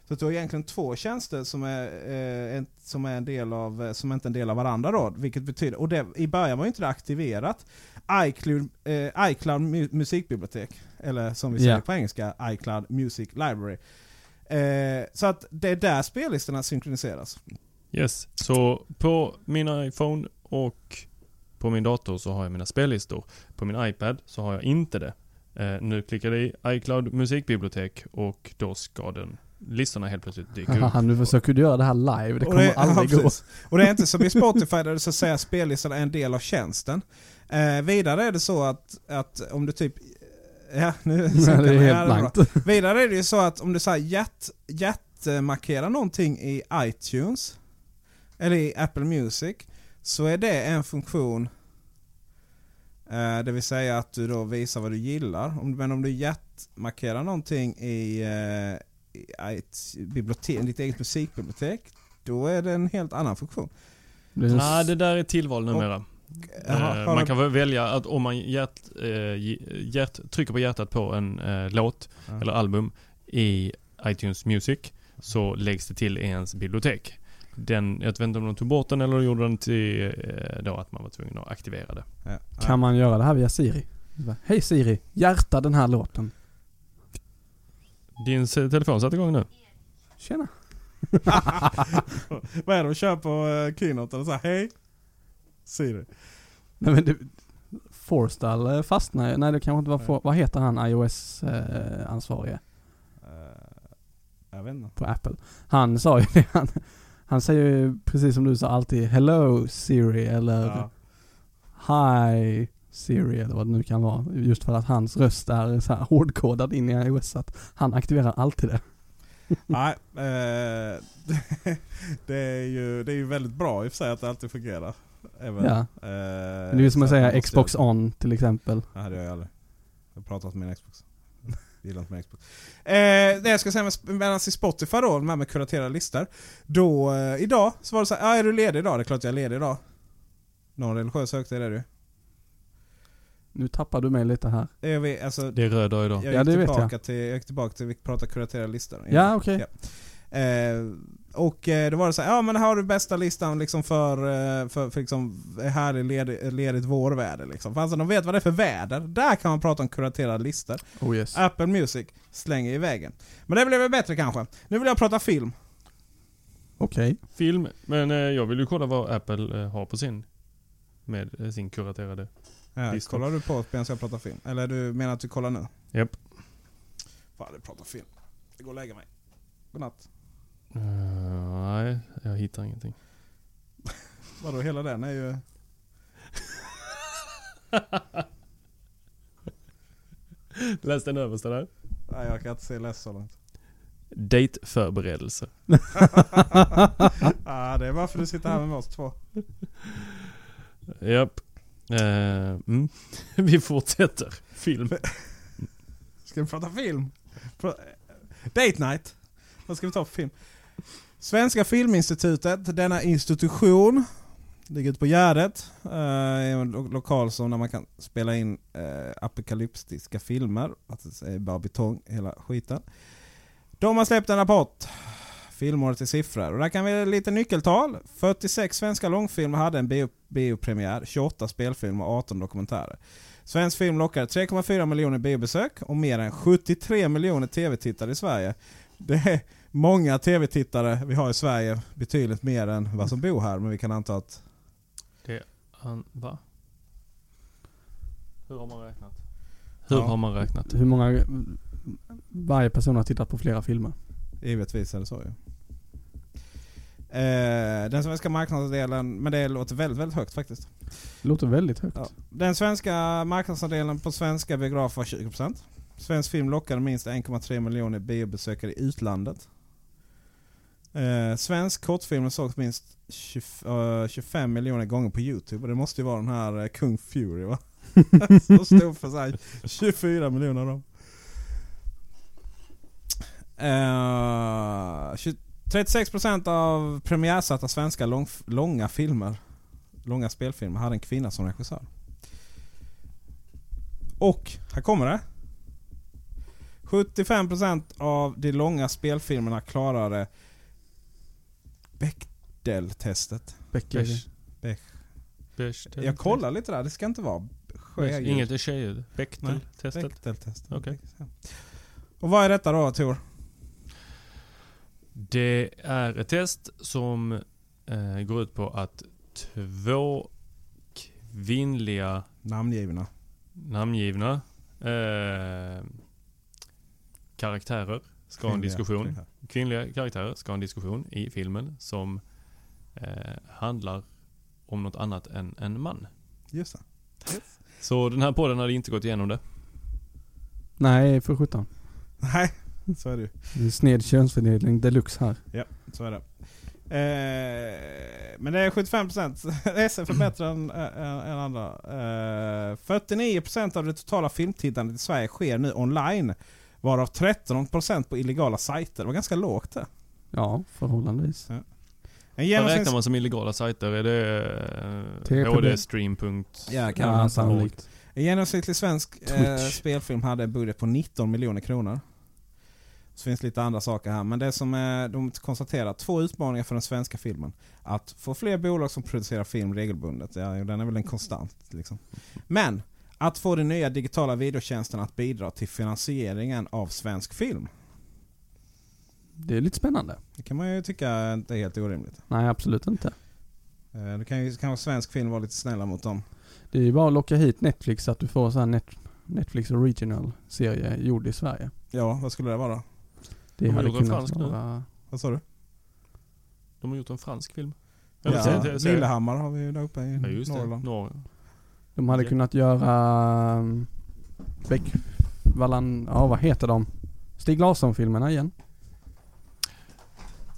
Så att du har egentligen två tjänster som är, eh, en, som är en del av, eh, som inte är en del av varandra då. Vilket betyder, och det, i början var ju inte det aktiverat. iCloud, eh, iCloud mu- musikbibliotek, eller som vi säger Ja. på engelska, iCloud Music Library. Eh, så att det är där spellistorna synkroniseras. Yes. Så på min iPhone och på min dator så har jag mina spellistor. På min iPad så har jag inte det. Eh, nu klickar jag i iCloud musikbibliotek och då ska den listorna helt plötsligt dyka upp. Nu försöker du göra det här live. Det kommer aldrig ja, gå. Och det är inte som i Spotify där det så att säga spellistan är en del av tjänsten. Eh, vidare är det så att, att om du typ... Ja, nu [LAUGHS] Nej, det är. Ja, helt blankt. [LAUGHS] Vidare är det ju så att om du så här hjärt, hjärtmarkerar någonting i iTunes eller i Apple Music så är det en funktion eh, det vill säga att du då visar vad du gillar. Om, men om du hjärtmarkerar någonting i, eh, i ett bibliotek, ditt eget musikbibliotek då är det en helt annan funktion. Nej, det där är tillval numera. Jaha, Eh, har man kan väl välja att om man hjärt, eh, hjärt, trycker på hjärtat på en eh, låt Ja. eller album i iTunes Music så läggs det till i ens bibliotek. Den, jag vet inte om de tog bort den eller gjorde den till eh, då att man var tvungen att aktivera det. Ja. Kan man göra det här via Siri? Hej Siri, hjärta den här låten. Din telefon satte igång nu? Tjena. [LAUGHS] Vad är det de kör på uh, Keynote? Eller så här, hej? Siri. Nej men det, Forstall eh, fastnar Nej det kanske inte var for, Vad heter han iOS-ansvarige Eh, jag vet inte. på Apple? Han sa ju det. Han, han säger ju precis som du sa alltid Hello Siri eller Ja. Hi Siri eller vad det nu kan vara. Just för att hans röst är så här hårdkodad in i iOS så att han aktiverar alltid det. [LAUGHS] Nej, eh, [LAUGHS] det, är ju, det är ju väldigt bra i och för sig att det alltid fungerar. Även, Ja. eh, Men det är ju som att säga Xbox göra- on till exempel. Nej det gör jag aldrig. Jag har pratat med min Xbox. [LAUGHS] Gillar inte min Xbox. Eh, det jag ska säga med, medan i Spotify då, de här med kuraterade listor. Då, eh, idag så var det så här, ah, är du ledig idag? Det är klart jag är ledig idag. Någon religiös högtid är det ju. Nu tappar du mig lite här. Är vi, alltså, Det är röd dag idag. jag Ja, det vet tillbaka jag. till, jag gick tillbaka till, vi pratar kuraterade listor. Ja, okej. Eh, och eh, då var det så här, ja men här har du bästa listan liksom för, eh, för, för liksom härligt ledig, ledigt vårväder. Liksom. För alltså de vet vad det är för väder. Där kan man prata om kuraterade listor. Oh yes. Apple Music slänger i väggen. Men det blev väl bättre kanske. Nu vill jag prata film. Okej. Film, men eh, jag vill ju kolla vad Apple eh, har på sin med eh, sin kuraterade. Ja, kollar du på medan jag pratar film? Eller du menar att du kollar nu? Japp. Fan, du pratar film. Jag går och lägger mig. Godnatt. Eh, nej, jag hittar ingenting. [LAUGHS] Vadå, hela den är ju... [LAUGHS] Läs den översta där. Nej, jag kan inte se läs så långt. Dateförberedelse. [LAUGHS] ah, det är varför du sitter här med oss två. Japp. Eh, mm. [LAUGHS] Vi fortsätter. Film. Ska vi prata film? Date night. Vad ska vi ta för film? Svenska Filminstitutet, denna institution, ligger ute på Gärdet. Eh, uh, är en lo- lokal som där man kan spela in uh, apokalyptiska filmer. Att det är bara betong, hela skiten. De har släppt en rapport. Filmåret i siffror. Och där kan vi lite nyckeltal. 46 svenska långfilmer hade en bio, biopremiär, 28 spelfilmer och 18 dokumentärer. Svensk film lockade 3,4 miljoner biobesök och mer än 73 miljoner tv-tittare i Sverige. Det är många tv-tittare vi har i Sverige, betydligt mer än vad som bor här, men vi kan anta att... Han, va? Hur har man räknat? Hur Ja. har man räknat? Hur många... Varje person har tittat på flera filmer. Givetvis är det så ju. Eh, den svenska marknadsandelen, men det låter väldigt, väldigt högt faktiskt. Det låter väldigt högt. Ja. Den svenska marknadsandelen på svenska biografer var 20%. Svensk film lockade minst 1,3 miljoner biobesökare i utlandet. Eh, svensk kortfilm sågs minst 20, eh, 25 miljoner gånger på Youtube. Och det måste ju vara den här eh, Kung Fury va? [LAUGHS] Som stod för så här 24 miljoner av dem. 20 36% av premiärsatta svenska lång, långa filmer, långa spelfilmer, hade en kvinna som regissör. Och, här kommer det. 75% av de långa spelfilmerna klarade Bechdel-testet. Beige. Bech. Beige. Jag kollar lite där, det ska inte vara sjöljud. Inget är tjejer. Bechdel-testet. Bechdel-testet. Okej. Och vad är detta då Tor? Det är ett test som eh, går ut på att två kvinnliga Namngivna. namngivna eh, karaktärer ska ha en Kvinnliga diskussion. karaktärer. Kvinnliga karaktärer ska ha en diskussion i filmen som eh, handlar om något annat än en man. Just det. Så den här podden hade inte gått igenom det. Nej, för sjutton. Nej, så är det ju. Det är sned könsfördelning deluxe här. Ja, så är det. Eh, men det är 75%. SF [LAUGHS] är bättre än, än, än andra. Eh, 49% av det totala filmtittandet i Sverige sker nu online. Varav 13% på illegala sajter. Det var ganska lågt det. Ja, förhållandevis. En Vad genomsnitts- räknar man som illegala sajter? Är det eh? HDstream. Ja, kan Ja, man sannolikt. En genomsnittlig svensk eh, spelfilm hade en budget på 19 miljoner kronor. Så finns lite andra saker här. Men det som eh, de konstaterar, två utmaningar för den svenska filmen. Att få fler bolag som producerar film regelbundet. Ja, den är väl en konstant. Liksom. Men att få de nya digitala videotjänsterna att bidra till finansieringen av svensk film. Det är lite spännande. Det kan man ju tycka inte är helt orimligt. Nej, absolut inte. Eh, det kan ju kanske svensk film vara lite snälla mot dem. Det är ju bara att locka hit Netflix så att du får här net, Netflix original serie gjord i Sverige. Ja, vad skulle det vara? Det De hade gjort en kunnat fransk nu. vara... Vad sa du? De har gjort en fransk film. Ja, Lillehammar har vi ju där uppe i Ja, just det. Norrland. Norr. De hade Ja. kunnat göra... Um, Beckvallan... Ja, vad heter de? Stig Larsson-filmerna igen.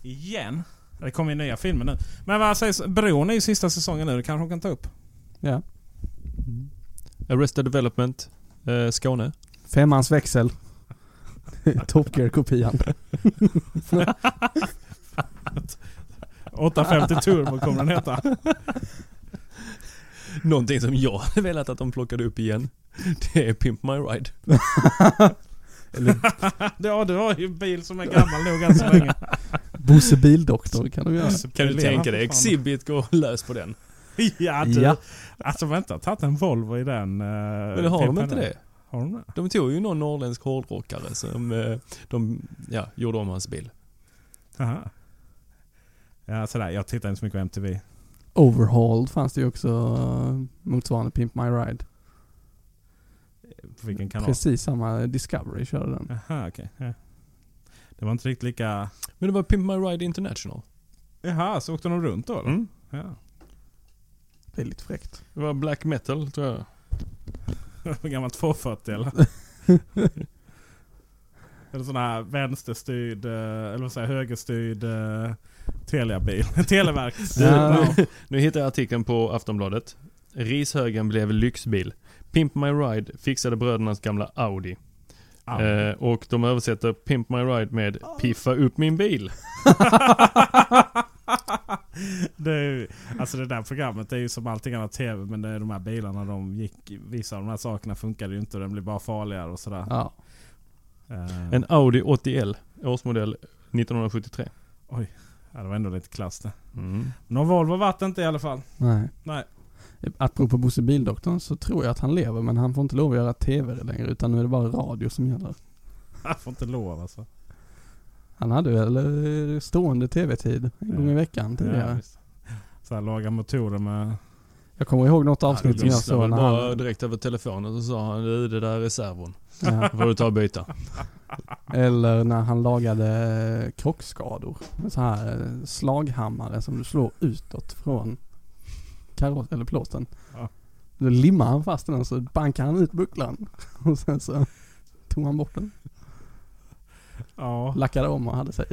Igen? Det kommer ju nya filmer nu. Men vad sägs, Bron är ju sista säsongen nu, det kanske hon kan ta upp. Ja. Arrested Development. Eh, Skåne. Femmans växel. [LAUGHS] Top Gear-kopian. [LAUGHS] 850 Turbo kommer den heta. [LAUGHS] Någonting som jag hade velat att de plockade upp igen. Det är Pimp My Ride. ja, du har ju en bil som är gammal nog än så länge. Bosse Bildoktor kan du göra. Kan du tänka dig. Exhibit går lös på den? Ja, du. Ja. Alltså vänta, tagit en Volvo i den. Uh, Men har de inte det? Har de det? De tog ju någon norrländsk hårdrockare som eh, de, ja, gjorde om hans bil. Aha. Ja, sådär. Jag tittar inte så mycket på MTV. Overhauled fanns det ju också eh, motsvarande Pimp My Ride. På vilken kanal? Precis samma Discovery körde den. Jaha, okej. Ja. Det var inte riktigt lika... Men det var Pimp My Ride International. Jaha, så åkte de runt då? eller? Mm. Ja. Det är lite fräckt. Det var black metal tror jag. Gammalt 240 eller? [LAUGHS] eller sån här vänsterstyrd, eh, eller vad säger jag, högerstyrd uh, Telia-bil. [LAUGHS] Televerk. Ja. Nu hittar jag artikeln på Aftonbladet. Rishögen blev lyxbil. Pimp My Ride fixade brödernas gamla Audi. Ja. Eh, och de översätter Pimp My Ride med Piffa upp min bil. [LAUGHS] det, är, ju- alltså det där programmet det är ju som allting annat TV men det är de här bilarna de gick, vissa av de här sakerna funkade ju inte och den blev bara farligare och sådär. Ja. Eh, En Audi 80L, årsmodell 1973. ja, det var ändå lite klass det. Mm. Någon Volvo vart det inte i alla fall. Nej. Nej. Apropå Bosse Bildoktorn så tror jag att han lever men han får inte lov att göra TV längre utan nu är det bara radio som gäller. Jag får inte lov alltså. Han hade väl stående TV-tid en gång i veckan tidigare. Ja, så här, laga motorer med... jag kommer ihåg något avsnitt som jag såg när bara han... direkt över telefonen och så sa han du det där är servon. Ja. får du ta och byta. Eller när han lagade krockskador. Med så här eh, slaghammare som du slår utåt från kaross eller plåten. Ja. Då limmar han fast den och så bankar han ut bucklan. [LAUGHS] Och sen så tog han bort den. Ja. Lackade om och hade sig.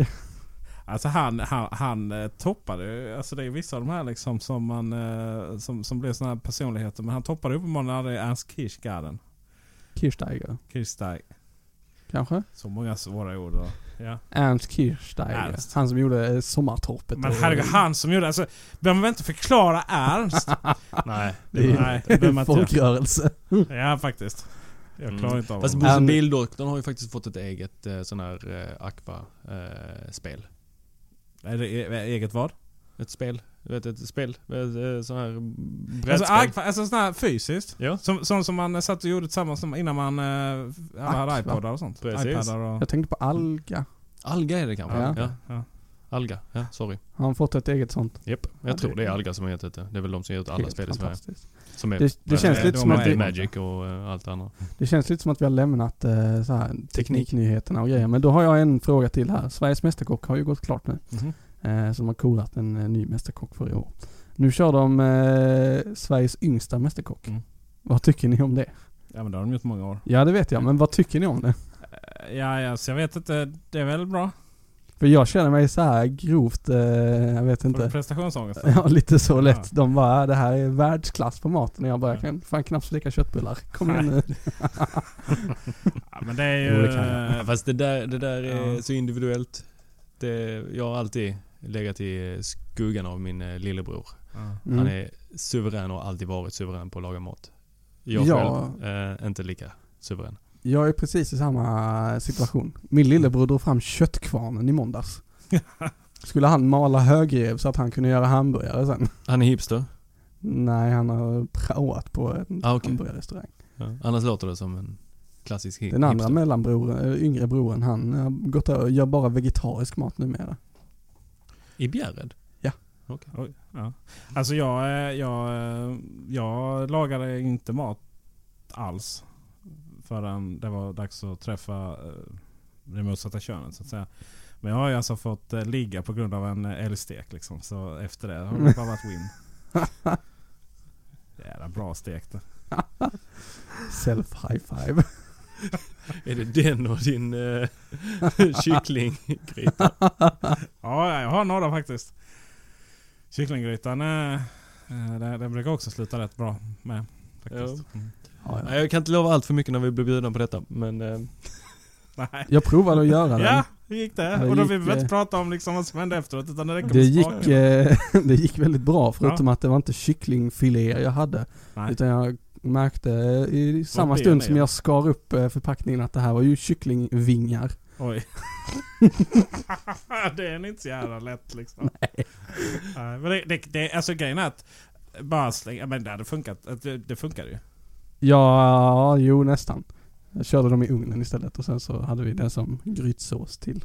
Alltså han, han, han eh, toppade ju- alltså det är vissa av de här liksom som man, eh, som, som blev såna här personligheter. Men han toppade uppenbarligen aldrig Ernst Kirchgarden. Kirchsteiger. Kirchsteig. Kanske? Så många svåra ord. Och, ja. Ernst Kirchsteiger. Ernst. Han som gjorde eh, Sommartorpet. Men herregud, han som gjorde, alltså behöver man inte förklara Ernst? [LAUGHS] Nej. Det är, Nej, det behöver man inte. folkrörelse. Ja faktiskt. Jag Mm. klarar inte av Fast. Bosse Bildoktorn har ju faktiskt fått ett eget eh, sån här eh, Aqua-spel. Är det e- eget vad? ett spel. Du vet ett spel. Ett eh, sån här Alltså, brädspel. Aqua- alltså sån här fysiskt? Ja. Som, som, som man satt och gjorde tillsammans innan man uh, hade iPodar och sånt? Precis. iPadar och... Jag tänkte på Alga. Alga är det kanske? Ja. Ja. Ja. Alga. Ja, sorry. Har han fått ett eget sånt? Japp. Jag Ja, tror det- det är Alga som har hetat det. Det är väl de som gör alla Helt spel i Sverige. Som är, Det- det känns eh, lite som att det- Magic och eh, allt annat. Det känns lite som att vi har lämnat eh, så här, tekniknyheterna och grejer. Men då har jag en fråga till här. Sveriges Mästerkock har ju gått klart nu. Mhm. Eh, så de har korat en eh, ny Mästerkock för i år. Nu kör de eh, Sveriges yngsta Mästerkock. Mm. Vad tycker ni om det? Ja men det har de gjort många år. Ja det vet jag, men vad tycker ni om det? Eh, Ja, ja så jag vet inte. Det är väl bra? För jag känner mig så här grovt, eh, jag vet inte. prestationsångest? [LAUGHS] Ja lite så lätt. Ja. De bara, det här är världsklass på maten. Och jag bara, Ja. jag kan fan knappt steka köttbullar. Kom igen nu. [LAUGHS] [LAUGHS] Ja, men det är ju... Jo, det. Ja, fast det där, det där är Ja. så individuellt. Det, jag har alltid legat i skuggan av min eh, lillebror. Ja. Mm. Han är suverän och har alltid varit suverän på att laga mat. Jag Ja. själv, eh, inte lika suverän. Jag är precis i samma situation. Min lillebror drog fram köttkvarnen i måndags. [LAUGHS] Skulle han mala högrev så att han kunde göra hamburgare sen? Han är hipster. Nej, han har praoat på en Ah, okej. hamburgarrestaurang. Ja. Annars låter det som en klassisk hi- Den andra hipster. mellanbror, äh, yngre broren, han har gått och gör bara vegetarisk mat numera. I Bjärred? Ja. Okej. Oj, ja. Alltså jag, eh, jag, eh, jag lagade inte mat alls. Förrän det var dags att träffa eh, det motsatta könet så att säga. Men jag har ju alltså fått eh, ligga på grund av en eh, älgstek liksom. Så efter det har det bara varit win. [LAUGHS] Jävla bra stek det. [LAUGHS] Self high five. [LAUGHS] Är det den och din eh, kycklinggryta? Ja, jag har några faktiskt. Kycklinggrytan, eh, eh, det, det brukar också sluta rätt bra med. Faktiskt. Mm. Ja, ja. Nej, Jag kan inte lova allt för mycket när vi blir bjudna på detta, men... Eh, [LAUGHS] Nej. Jag provade att göra den. Ja, hur gick det? Det och då gick, vill vi inte eh, prata om liksom vad som hände efteråt utan det räcker Det gick, eh, [LAUGHS] det gick väldigt bra förutom att det var inte kycklingfiléer jag hade. Nej. Utan jag märkte i samma stund är som jag skar upp eh, förpackningen att det här var ju kycklingvingar. Oj. [LAUGHS] det är inte så jävla lätt liksom. Nej. Men det, det, det, alltså grejen är att bara slänga, men det hade funkat. Det, det funkade ju. Ja, jo nästan. Jag körde dem i ugnen istället och sen så hade vi det som grytsås till.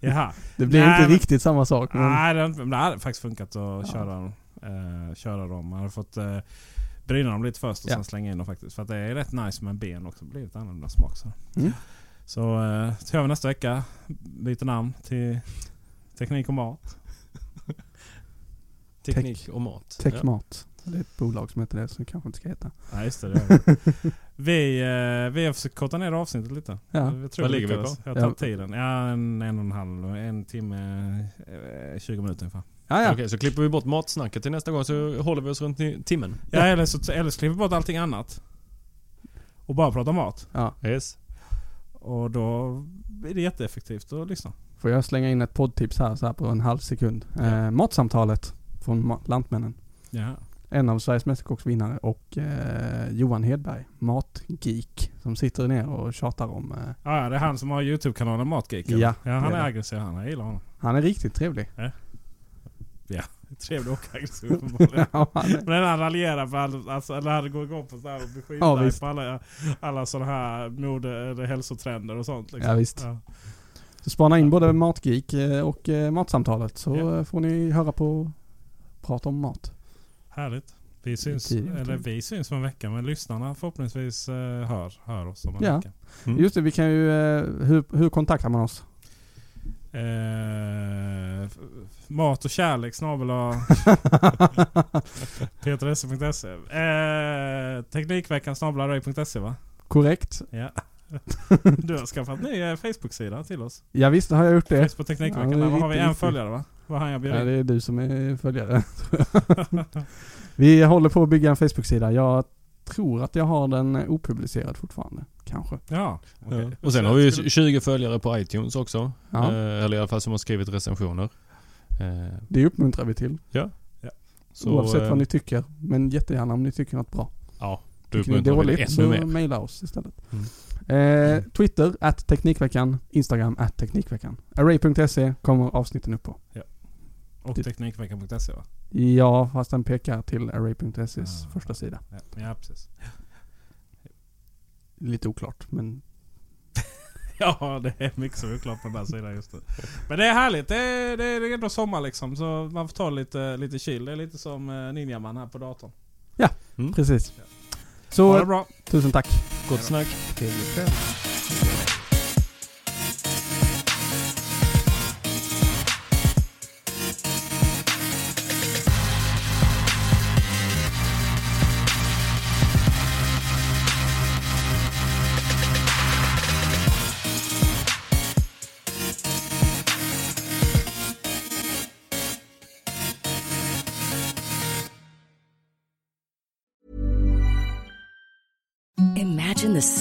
Jaha. [LAUGHS] Det blev Nej, inte men- riktigt samma sak men Nej, det, men det hade faktiskt funkat att köra, eh, köra dem. Man hade fått eh, bryna dem lite först och Ja. sen slänga in dem faktiskt. För att det är rätt nice med ben också. Det blir lite annorlunda smak. Så, Mm. så, eh, kör vi nästa vecka. Byter namn till Teknik och mat. Teknik och mat. Techmat. Det är ett bolag som heter det som kanske inte ska heta. Ja, just det. det vi. [LAUGHS] vi, eh, vi har försökt korta ner avsnittet lite. Ja. Jag tror Vad ligger vi på? Jag har tagit Ja. tiden. Ja, en, en och en halv, en timme, eh, 20 minuter ungefär. Ja, ja. Okej, så klipper vi bort matsnacket till nästa gång så håller vi oss runt i timmen. Ja, eller så eller så klipper vi bort allting annat. Och bara prata mat. ja. Yes. Och då är det jätteeffektivt att lyssna. Får jag slänga in ett poddtips här, så här på en halv sekund. Eh, matsamtalet från Ma- Lantmännen. Ja. En av Sveriges Mästerkocksvinnare och eh, Johan Hedberg, matgeek, som sitter ner och tjatar om... Eh, Ja, ja, det är han som har YouTube-kanalen Matgeeken. Ja, ja han är är aggressiv han. Jag gillar honom. han är riktigt trevlig. [LAUGHS] Trevlig och aggressiv [LAUGHS] uppenbarligen. Ja, är- Men han raljerar på all, alltså, eller han går igång på så här och blir Ja, på alla, alla sådana här mode eller hälsotrender och sånt. Liksom. Ja, visst. Ja. Så spana in både Matgeek eh, och eh, Matsamtalet så Ja. får ni höra på prata om mat. Härligt. Vi syns, eller vi syns om en vecka men lyssnarna förhoppningsvis eh, hör, hör oss om en Ja. vecka. Mm. Just det, vi kan ju... Eh, hur, hur kontaktar man oss? Eh, mat och kärlek snabel [LAUGHS] peteresse.se eh, Teknikveckan snabel se va? Korrekt. Ja. Du har skaffat ny eh, Facebook-sida till oss. Ja visst har jag gjort det. Facebook Teknikveckan. Ja, där vad har vi? En följare va? Vad han jag bjuder Ja, det är du som är följare. [LAUGHS] vi håller på att bygga en Facebook-sida. Jag tror att jag har den eh, opublicerad fortfarande. Kanske. Ja. Ja. Och sen har vi ju Skulle- 20 följare på iTunes också. Ja. Eh, eller i alla fall som har skrivit recensioner. Eh, Det uppmuntrar vi till. så, Oavsett eh, vad ni tycker. Men jättegärna om ni tycker något bra. Ja, då Tycker ni dåligt ännu så mer. mejla oss istället. Mm. Eh, Twitter, at Teknikveckan. Instagram, at Teknikveckan. Array.se kommer avsnitten upp på. Och Teknikveckan.se va? Ja, fast den pekar till Array.ses Ah. första sida. Ja, ja precis. [LAUGHS] Lite oklart, men [LAUGHS] Ja, det är mycket som är oklart på den där sidan just nu. Men det är härligt. Det är, det är ändå sommar liksom. Så man får ta lite, lite chill. Det är lite som eh, Ninjaman här på datorn. precis. Ha det Så, bra. tusen tack. Gott snack. Trevlig kväll. Service